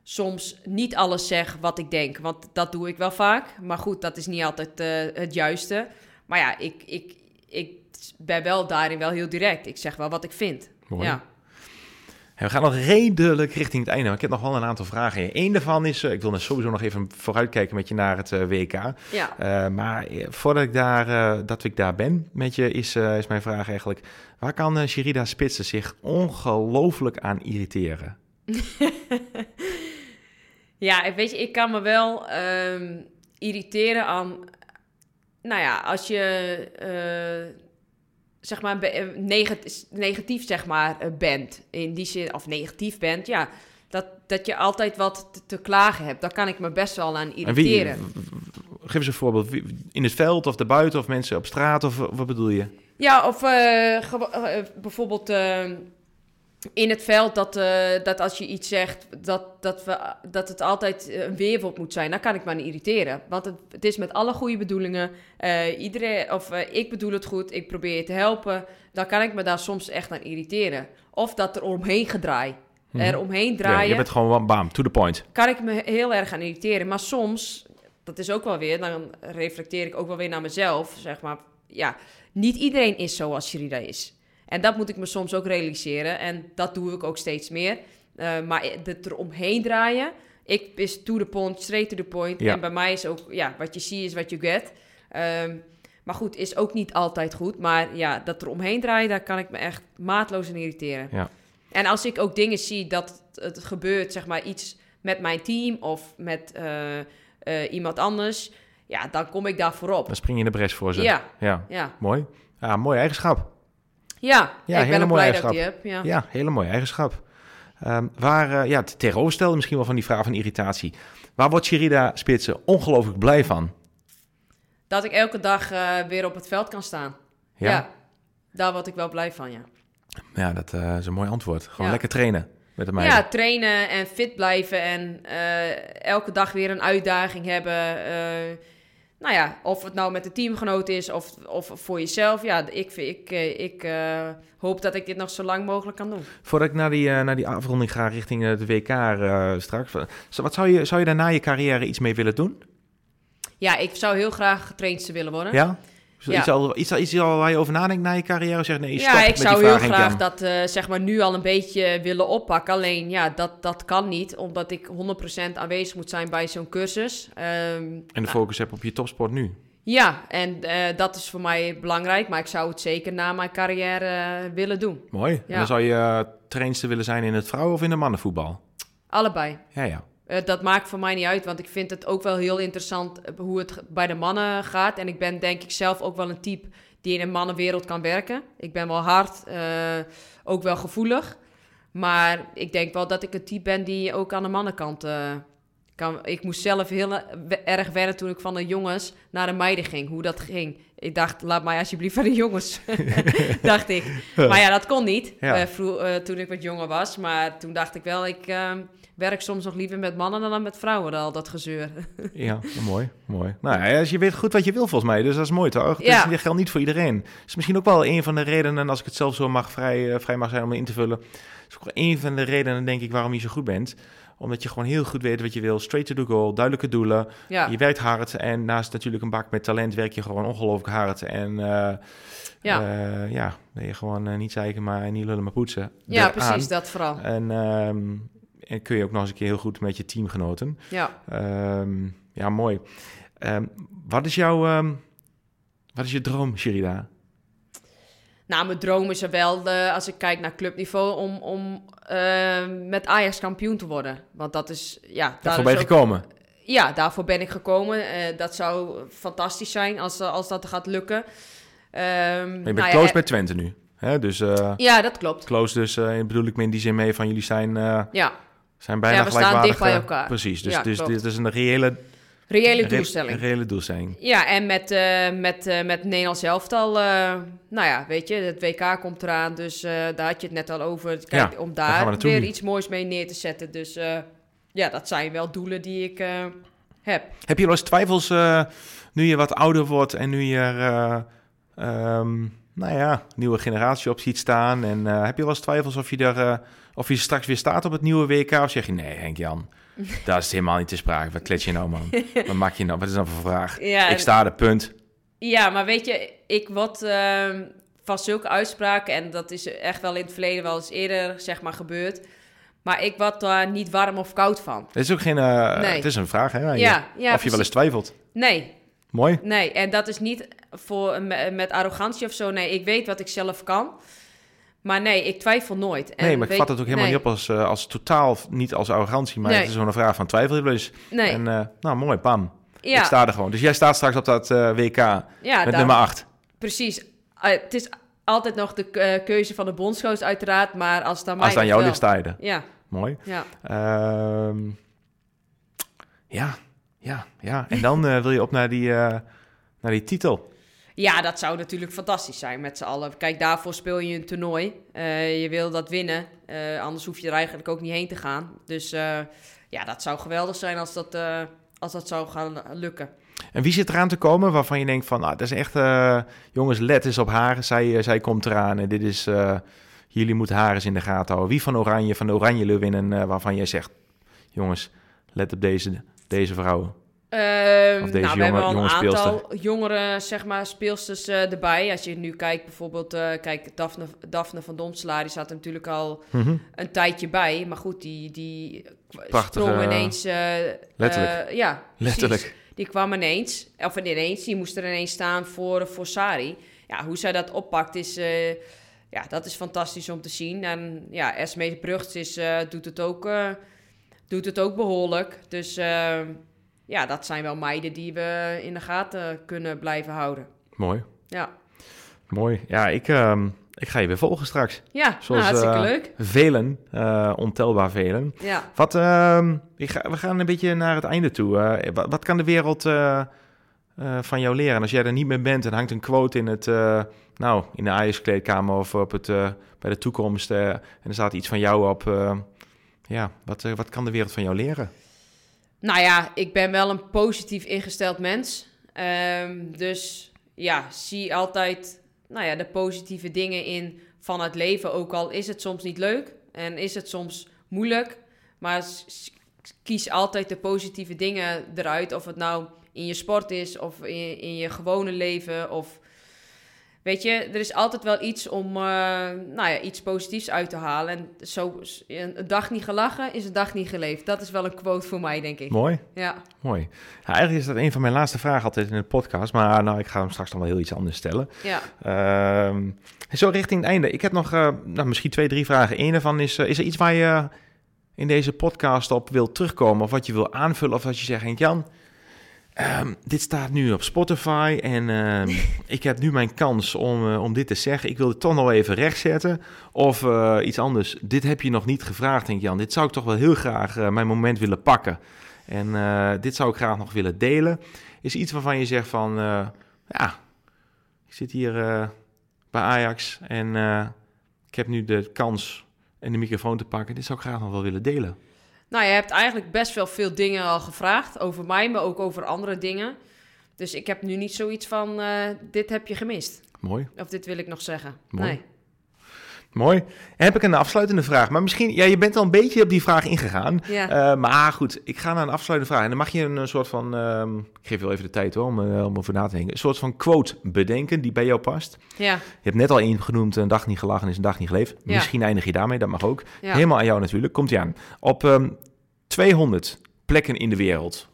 soms niet alles zeg wat ik denk. Want dat doe ik wel vaak. Maar goed, dat is niet altijd eh, het juiste. Maar ja, ik, ik, ik ben wel daarin wel heel direct. Ik zeg wel wat ik vind. Mooi. Ja. En we gaan nog redelijk richting het einde, maar ik heb nog wel een aantal vragen. Eén daarvan is, eh, ik wil sowieso nog even vooruitkijken met je naar het eh, WK. Ja. Maar voordat ik daar, dat ik daar ben met je, is, is mijn vraag eigenlijk... Waar kan Sherida Spitsen zich ongelooflijk aan irriteren? Ja, ik weet je, ik kan me wel ehm, irriteren aan... Nou ja, als je... eh, zeg maar, eh, negatief, negatief zeg maar, eh, bent. In die zin, of negatief bent, ja. Dat, dat je altijd wat te, te klagen hebt. Daar kan ik me best wel aan En wie, irriteren. geef eens een voorbeeld. In het veld of daarbuiten of mensen op straat of wat bedoel je? Ja, of bijvoorbeeld... eh, in het veld dat, eh, dat als je iets zegt, dat, dat, we, dat het altijd een weerwoord moet zijn. Dan kan ik me aan irriteren. Want het, het is met alle goede bedoelingen. eh, iedereen, of eh, ik bedoel het goed, ik probeer je te helpen. Dan kan ik me daar soms echt aan irriteren. Of dat er omheen gedraai. Er omheen Ja, draaien je bent gewoon bam, to the point. kan ik me heel erg aan irriteren. Maar soms, dat is ook wel weer, dan reflecteer ik ook wel weer naar mezelf, zeg maar. Ja, niet iedereen is zoals Sherida is. En dat moet ik me soms ook realiseren. En dat doe ik ook steeds meer. Eh, maar het er omheen draaien, ik is to the point, straight to the point. Ja. En bij mij is ook, ja, wat je ziet is wat je get. Ehm, maar goed, is ook niet altijd goed. Maar ja, dat er omheen draaien, daar kan ik me echt maatloos aan irriteren. Ja. En als ik ook dingen zie dat het gebeurt, zeg maar iets met mijn team of met eh, eh, iemand anders, ja, dan kom ik daar voorop. Dan spring je in de bres voor ze. Ja, Ja, ja, mooi. Ja, mooie eigenschap. Ja. Ja, ik hele ben ook mooie blij dat ik die heb. Ja. Ja, hele mooie eigenschap. Ehm, waar, eh, ja, het tegenovergestelde misschien wel van die vraag van irritatie. Waar wordt Sherida Spitsen ongelooflijk blij van? Dat ik elke dag eh, weer op het veld kan staan. Ja, Ja. daar word ik wel blij van, ja. ja dat eh, is een mooi antwoord. Gewoon Ja. lekker trainen met de meiden. Ja, trainen en fit blijven en elke dag weer een uitdaging hebben. Nou ja, of het nou met de teamgenoot is of, of voor jezelf. Ja, ik, ik, eh, ik eh, hoop dat ik dit nog zo lang mogelijk kan doen. Voordat ik naar die, eh, naar die afronding ga richting de WK straks. Wat zou je, zou je daar na je carrière iets mee willen doen? Ja, ik zou heel graag getraind willen worden. Ja? Is Ja. Iets, al, iets, iets al waar je over nadenkt na je carrière? Zeg nee, stop Ja, ik met zou die heel graag dat eh, zeg maar nu al een beetje willen oppakken. Alleen ja, dat, dat kan niet, omdat ik 100% aanwezig moet zijn bij zo'n cursus. Ehm, En de nou, focus heb op je topsport nu. ja, en eh, dat is voor mij belangrijk, maar ik zou het zeker na mijn carrière eh, willen doen. Mooi. En dan zou je trainster willen zijn in het vrouwen- of in de mannenvoetbal? Allebei. Ja, ja. Eh, dat maakt voor mij niet uit, want ik vind het ook wel heel interessant eh, hoe het bij de mannen gaat. En ik ben denk ik zelf ook wel een type die in een mannenwereld kan werken. Ik ben wel hard, eh, ook wel gevoelig. Maar ik denk wel dat ik een type ben die ook aan de mannenkant eh, kan. Ik moest zelf heel erg wennen toen ik van de jongens naar de meiden ging. Hoe dat ging. Ik dacht, laat mij alsjeblieft van de jongens. dacht ik. Maar ja, dat kon niet Ja. toen ik wat jonger was. Maar toen dacht ik wel, ik eh, werk soms nog liever met mannen dan met vrouwen. Al dat gezeur. Ja, mooi, mooi. Nou ja, je weet goed wat je wil volgens mij, dus dat is mooi toch? Dus Ja. dit geldt niet voor iedereen. Dat is misschien ook wel een van de redenen, en als ik het zelf zo mag vrij, eh, vrij mag zijn om in te vullen, is ook wel een van de redenen denk ik waarom je zo goed bent. Omdat je gewoon heel goed weet wat je wil, straight to the goal, duidelijke doelen. Ja, Je werkt hard en naast natuurlijk een bak met talent werk je gewoon ongelooflijk hard. En eh, ja. eh, ja, dat je gewoon niet zeiken maar niet lullen maar poetsen. ja Eraan. precies, dat vooral. En, ehm, en kun je ook nog eens een keer heel goed met je teamgenoten. Ja. Ehm, ja, mooi. Ehm, wat is jouw... ehm, wat is je droom, Sherida? Nou, mijn droom is er wel, eh, als ik kijk naar clubniveau, om, om met Ajax kampioen te worden. Want dat is, ja... daar Daarvoor ben je ook- gekomen. Ja, daarvoor ben ik gekomen. Eh, dat zou fantastisch zijn als, eh, als dat gaat lukken. Maar je bent nou close bij Twente nu. Hè? Dus Ja, dat klopt. close dus, bedoel ik me in die zin mee van jullie zijn, Ja, zijn bijna Ja, we staan gelijkwaardig. dicht bij elkaar. Precies, dus, Ja, dus dit is een reële, reële re- doelstelling. reële doelstelling. Ja, en met, eh met, eh met Nederlands elftal, eh nou ja, weet je, het WK komt eraan, dus daar had je het net al over. Kijk, Ja, om daar daar weer nu. iets moois mee neer te zetten. Dus ja, dat zijn wel doelen die ik heb. Heb je wel eens twijfels nu je wat ouder wordt en nu je ehm, nou ja, nieuwe generatie op ziet staan? En heb je wel eens twijfels of je, er, eh, of je straks weer staat op het nieuwe WK? Of zeg je, nee Henk-Jan, dat is helemaal niet te sprake. Wat klets je nou man? Wat maak je nou? Wat is dat voor vraag? Ja, Ik sta er, punt. Ja, maar weet je, ik word ehm, van zulke uitspraken, en dat is echt wel in het verleden wel eens eerder zeg maar gebeurd, maar ik word daar niet warm of koud van. Het is ook geen, eh, Nee. het is een vraag hè? Ja, ja, of je wel eens twijfelt. Nee, Mooi. nee, en dat is niet voor, met arrogantie of zo. Nee, ik weet wat ik zelf kan. Maar nee, ik twijfel nooit. En nee, maar ik weet- vat het ook helemaal nee, niet op als, eh, als totaal, niet als arrogantie, maar Nee. het is gewoon een vraag van twijfel je wel eens. Nee, En eh, nou, mooi, pam. Ik ja, sta er gewoon. Dus jij staat straks op dat eh, WK ja met daar- nummer 8. precies. Het is altijd nog de keuze van de bondscoach uiteraard, maar als het aan mij Als het aan jou ligt sta je er. Ja, Mooi. ja. Ehm, ja, ja, ja. En dan wil je op naar die, naar die titel. Ja, dat zou natuurlijk fantastisch zijn met z'n allen. Kijk, daarvoor speel je een toernooi. Eh, je wil dat winnen. Eh, anders hoef je er eigenlijk ook niet heen te gaan. Dus eh, ja, dat zou geweldig zijn als dat, als dat zou gaan lukken. En wie zit eraan te komen waarvan je denkt van, nou, dat is echt, jongens, let eens op haar. Zij, zij komt eraan en dit is, jullie moeten haar eens in de gaten houden. Wie van Oranje, van Oranje Leeuwinnen, eh, waarvan jij zegt, jongens, let op deze, deze vrouw. Ehm, nou, we hebben jonge een speelster. aantal jongere zeg maar, speelsters eh, erbij. Als je nu kijkt, bijvoorbeeld, eh, kijk, Daphne, Daphne van Domselaar, die staat er natuurlijk al Mhm. een tijdje bij. Maar goed, die, die Prachtige- sprong ineens... eh, Letterlijk. ja, precies. Letterlijk. Die kwam ineens, of ineens, die moest er ineens staan voor, voor Sari. Ja, hoe zij dat oppakt is, ja, dat is fantastisch om te zien. En ja, Esme Brugts is, doet, het ook, doet het ook behoorlijk. Dus eh, ja, dat zijn wel meiden die we in de gaten kunnen blijven houden. Mooi, Ja, mooi. Ja, ik, ehm, ik ga je weer volgen straks. ja nou, Zoals, hartstikke eh, leuk. Velen, eh, ontelbaar velen. Ja. Wat, ehm, ik ga, we gaan een beetje naar het einde toe. Eh, wat, wat kan de wereld van jou leren? En als jij er niet meer bent en hangt een quote in het, nou, in de Ajax-kleedkamer of op het, bij de toekomst en er staat iets van jou op. ja, wat, wat kan de wereld van jou leren? Nou ja, ik ben wel een positief ingesteld mens. Ehm, dus ja, zie altijd nou ja, de positieve dingen in van het leven. Ook al is het soms niet leuk en is het soms moeilijk. Maar kies altijd de positieve dingen eruit. Of het nou in je sport is of in, in je gewone leven. Of weet je, er is altijd wel iets om eh, nou ja, iets positiefs uit te halen. En zo, een dag niet gelachen is een dag niet geleefd. Dat is wel een quote voor mij, denk ik. Mooi, Ja. mooi. Ja, eigenlijk is dat een van mijn laatste vragen altijd in de podcast. Maar nou, ik ga hem straks nog wel heel iets anders stellen. Ja, Ehm, en zo richting het einde. Ik heb nog eh, nou, misschien twee, drie vragen. Eén daarvan is, eh, is er iets waar je in deze podcast op wil terugkomen? Of wat je wil aanvullen? Of wat je zegt, Jan, ehm, dit staat nu op Spotify en ehm, ik heb nu mijn kans om, eh, om dit te zeggen. Ik wil het toch nog even rechtzetten. Of eh, iets anders. Dit heb je nog niet gevraagd, Henk Jan. Dit zou ik toch wel heel graag eh, mijn moment willen pakken. En dit zou ik graag nog willen delen. Is iets waarvan je zegt van, ja, ik zit hier bij Ajax en ik heb nu de kans en de microfoon te pakken. Dit zou ik graag nog wel willen delen. Nou, je hebt eigenlijk best wel veel dingen al gevraagd over mij, maar ook over andere dingen. Dus ik heb nu niet zoiets van, eh, dit heb je gemist. Mooi, Of dit wil ik nog zeggen. Mooi. Nee. Mooi. En heb ik een afsluitende vraag. Maar misschien, ja, je bent al een beetje op die vraag ingegaan. Ja. Eh, maar goed, ik ga naar een afsluitende vraag. En dan mag je een, soort van, ehm, ik geef je wel even de tijd hoor, om, eh, om over na te denken. Een soort van quote bedenken die bij jou past. ja, Je hebt net al één genoemd, een dag niet gelachen is een dag niet geleefd. Ja. Misschien eindig je daarmee, dat mag ook. ja. Helemaal aan jou natuurlijk. Komt ie aan. Op ehm 200 plekken in de wereld.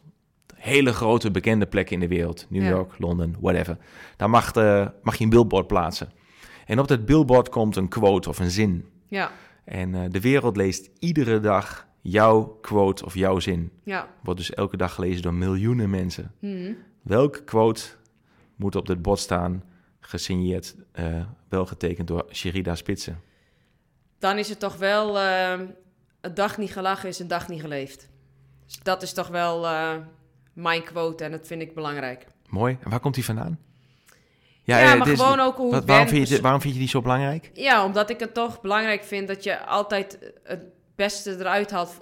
Hele grote bekende plekken in de wereld. New. York, Londen, whatever. Daar mag, mag je een billboard plaatsen. En op dat billboard komt een quote of een zin. ja, En eh, de wereld leest iedere dag jouw quote of jouw zin. ja. Wordt dus elke dag gelezen door miljoenen mensen. Mhm. Welke quote moet op dit bord staan, gesigneerd, eh, wel getekend door Sherida Spitsen? Dan is het toch wel, eh, een dag niet gelachen is een dag niet geleefd. Dus dat is toch wel mijn quote en dat vind ik belangrijk. Mooi. En waar komt die vandaan? Ja, eh, maar is- gewoon ook hoe Wat, waarom, vind je, dit- waarom vind je die zo belangrijk? Ja, omdat ik het toch belangrijk vind dat je altijd het beste eruit haalt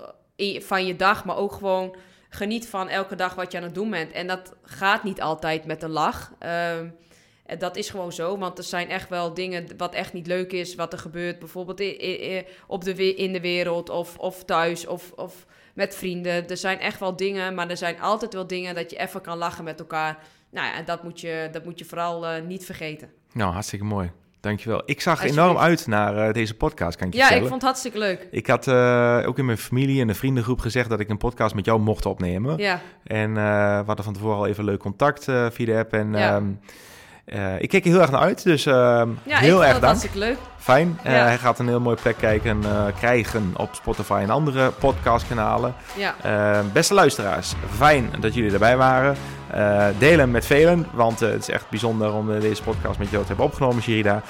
van je dag, maar ook gewoon geniet van elke dag wat je aan het doen bent. En dat gaat niet altijd met een lach. En dat is gewoon zo, want er zijn echt wel dingen wat echt niet leuk is, wat er gebeurt, bijvoorbeeld op de, in de wereld of, of thuis of, of met vrienden. Er zijn echt wel dingen, maar er zijn altijd wel dingen dat je even kan lachen met elkaar. Nou ja, en dat moet je, dat moet je vooral eh, niet vergeten. Nou, hartstikke mooi. Dankjewel. Ik zag enorm uit naar eh, deze podcast, kan ik je Ja, ik vond het hartstikke leuk. Ik had eh, ook in mijn familie en de vriendengroep gezegd dat ik een podcast met jou mocht opnemen. Ja, En eh, we hadden van tevoren al even leuk contact via de app. En Ja. ehm, eh, ik keek er heel erg naar uit, dus ja ik heel erg dank. hartstikke leuk. Fijn. Eh, Ja. hij gaat een heel mooie plek kijken, eh, krijgen op Spotify en andere podcastkanalen. Ja. Beste luisteraars, fijn dat jullie erbij waren. deel hem met velen, want het is echt bijzonder om deze podcast met jou te hebben opgenomen, Sherida.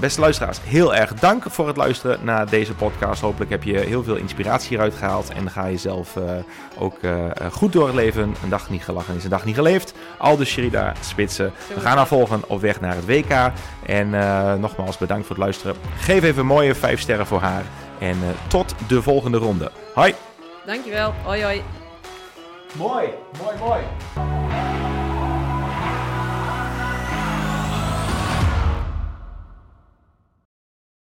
Beste luisteraars, heel erg dank voor het luisteren naar deze podcast. Hopelijk heb je heel veel inspiratie hieruit gehaald en ga je zelf ook goed door het leven. Een dag niet gelachen is een dag niet geleefd. Aldus Sherida Spitsen. We gaan haar volgen op weg naar het WK. En nogmaals bedankt voor het luisteren. Geef even mooie 5 sterren voor haar. En tot de volgende ronde. Hoi! Dankjewel. Hoi hoi. Mooi, mooi, mooi.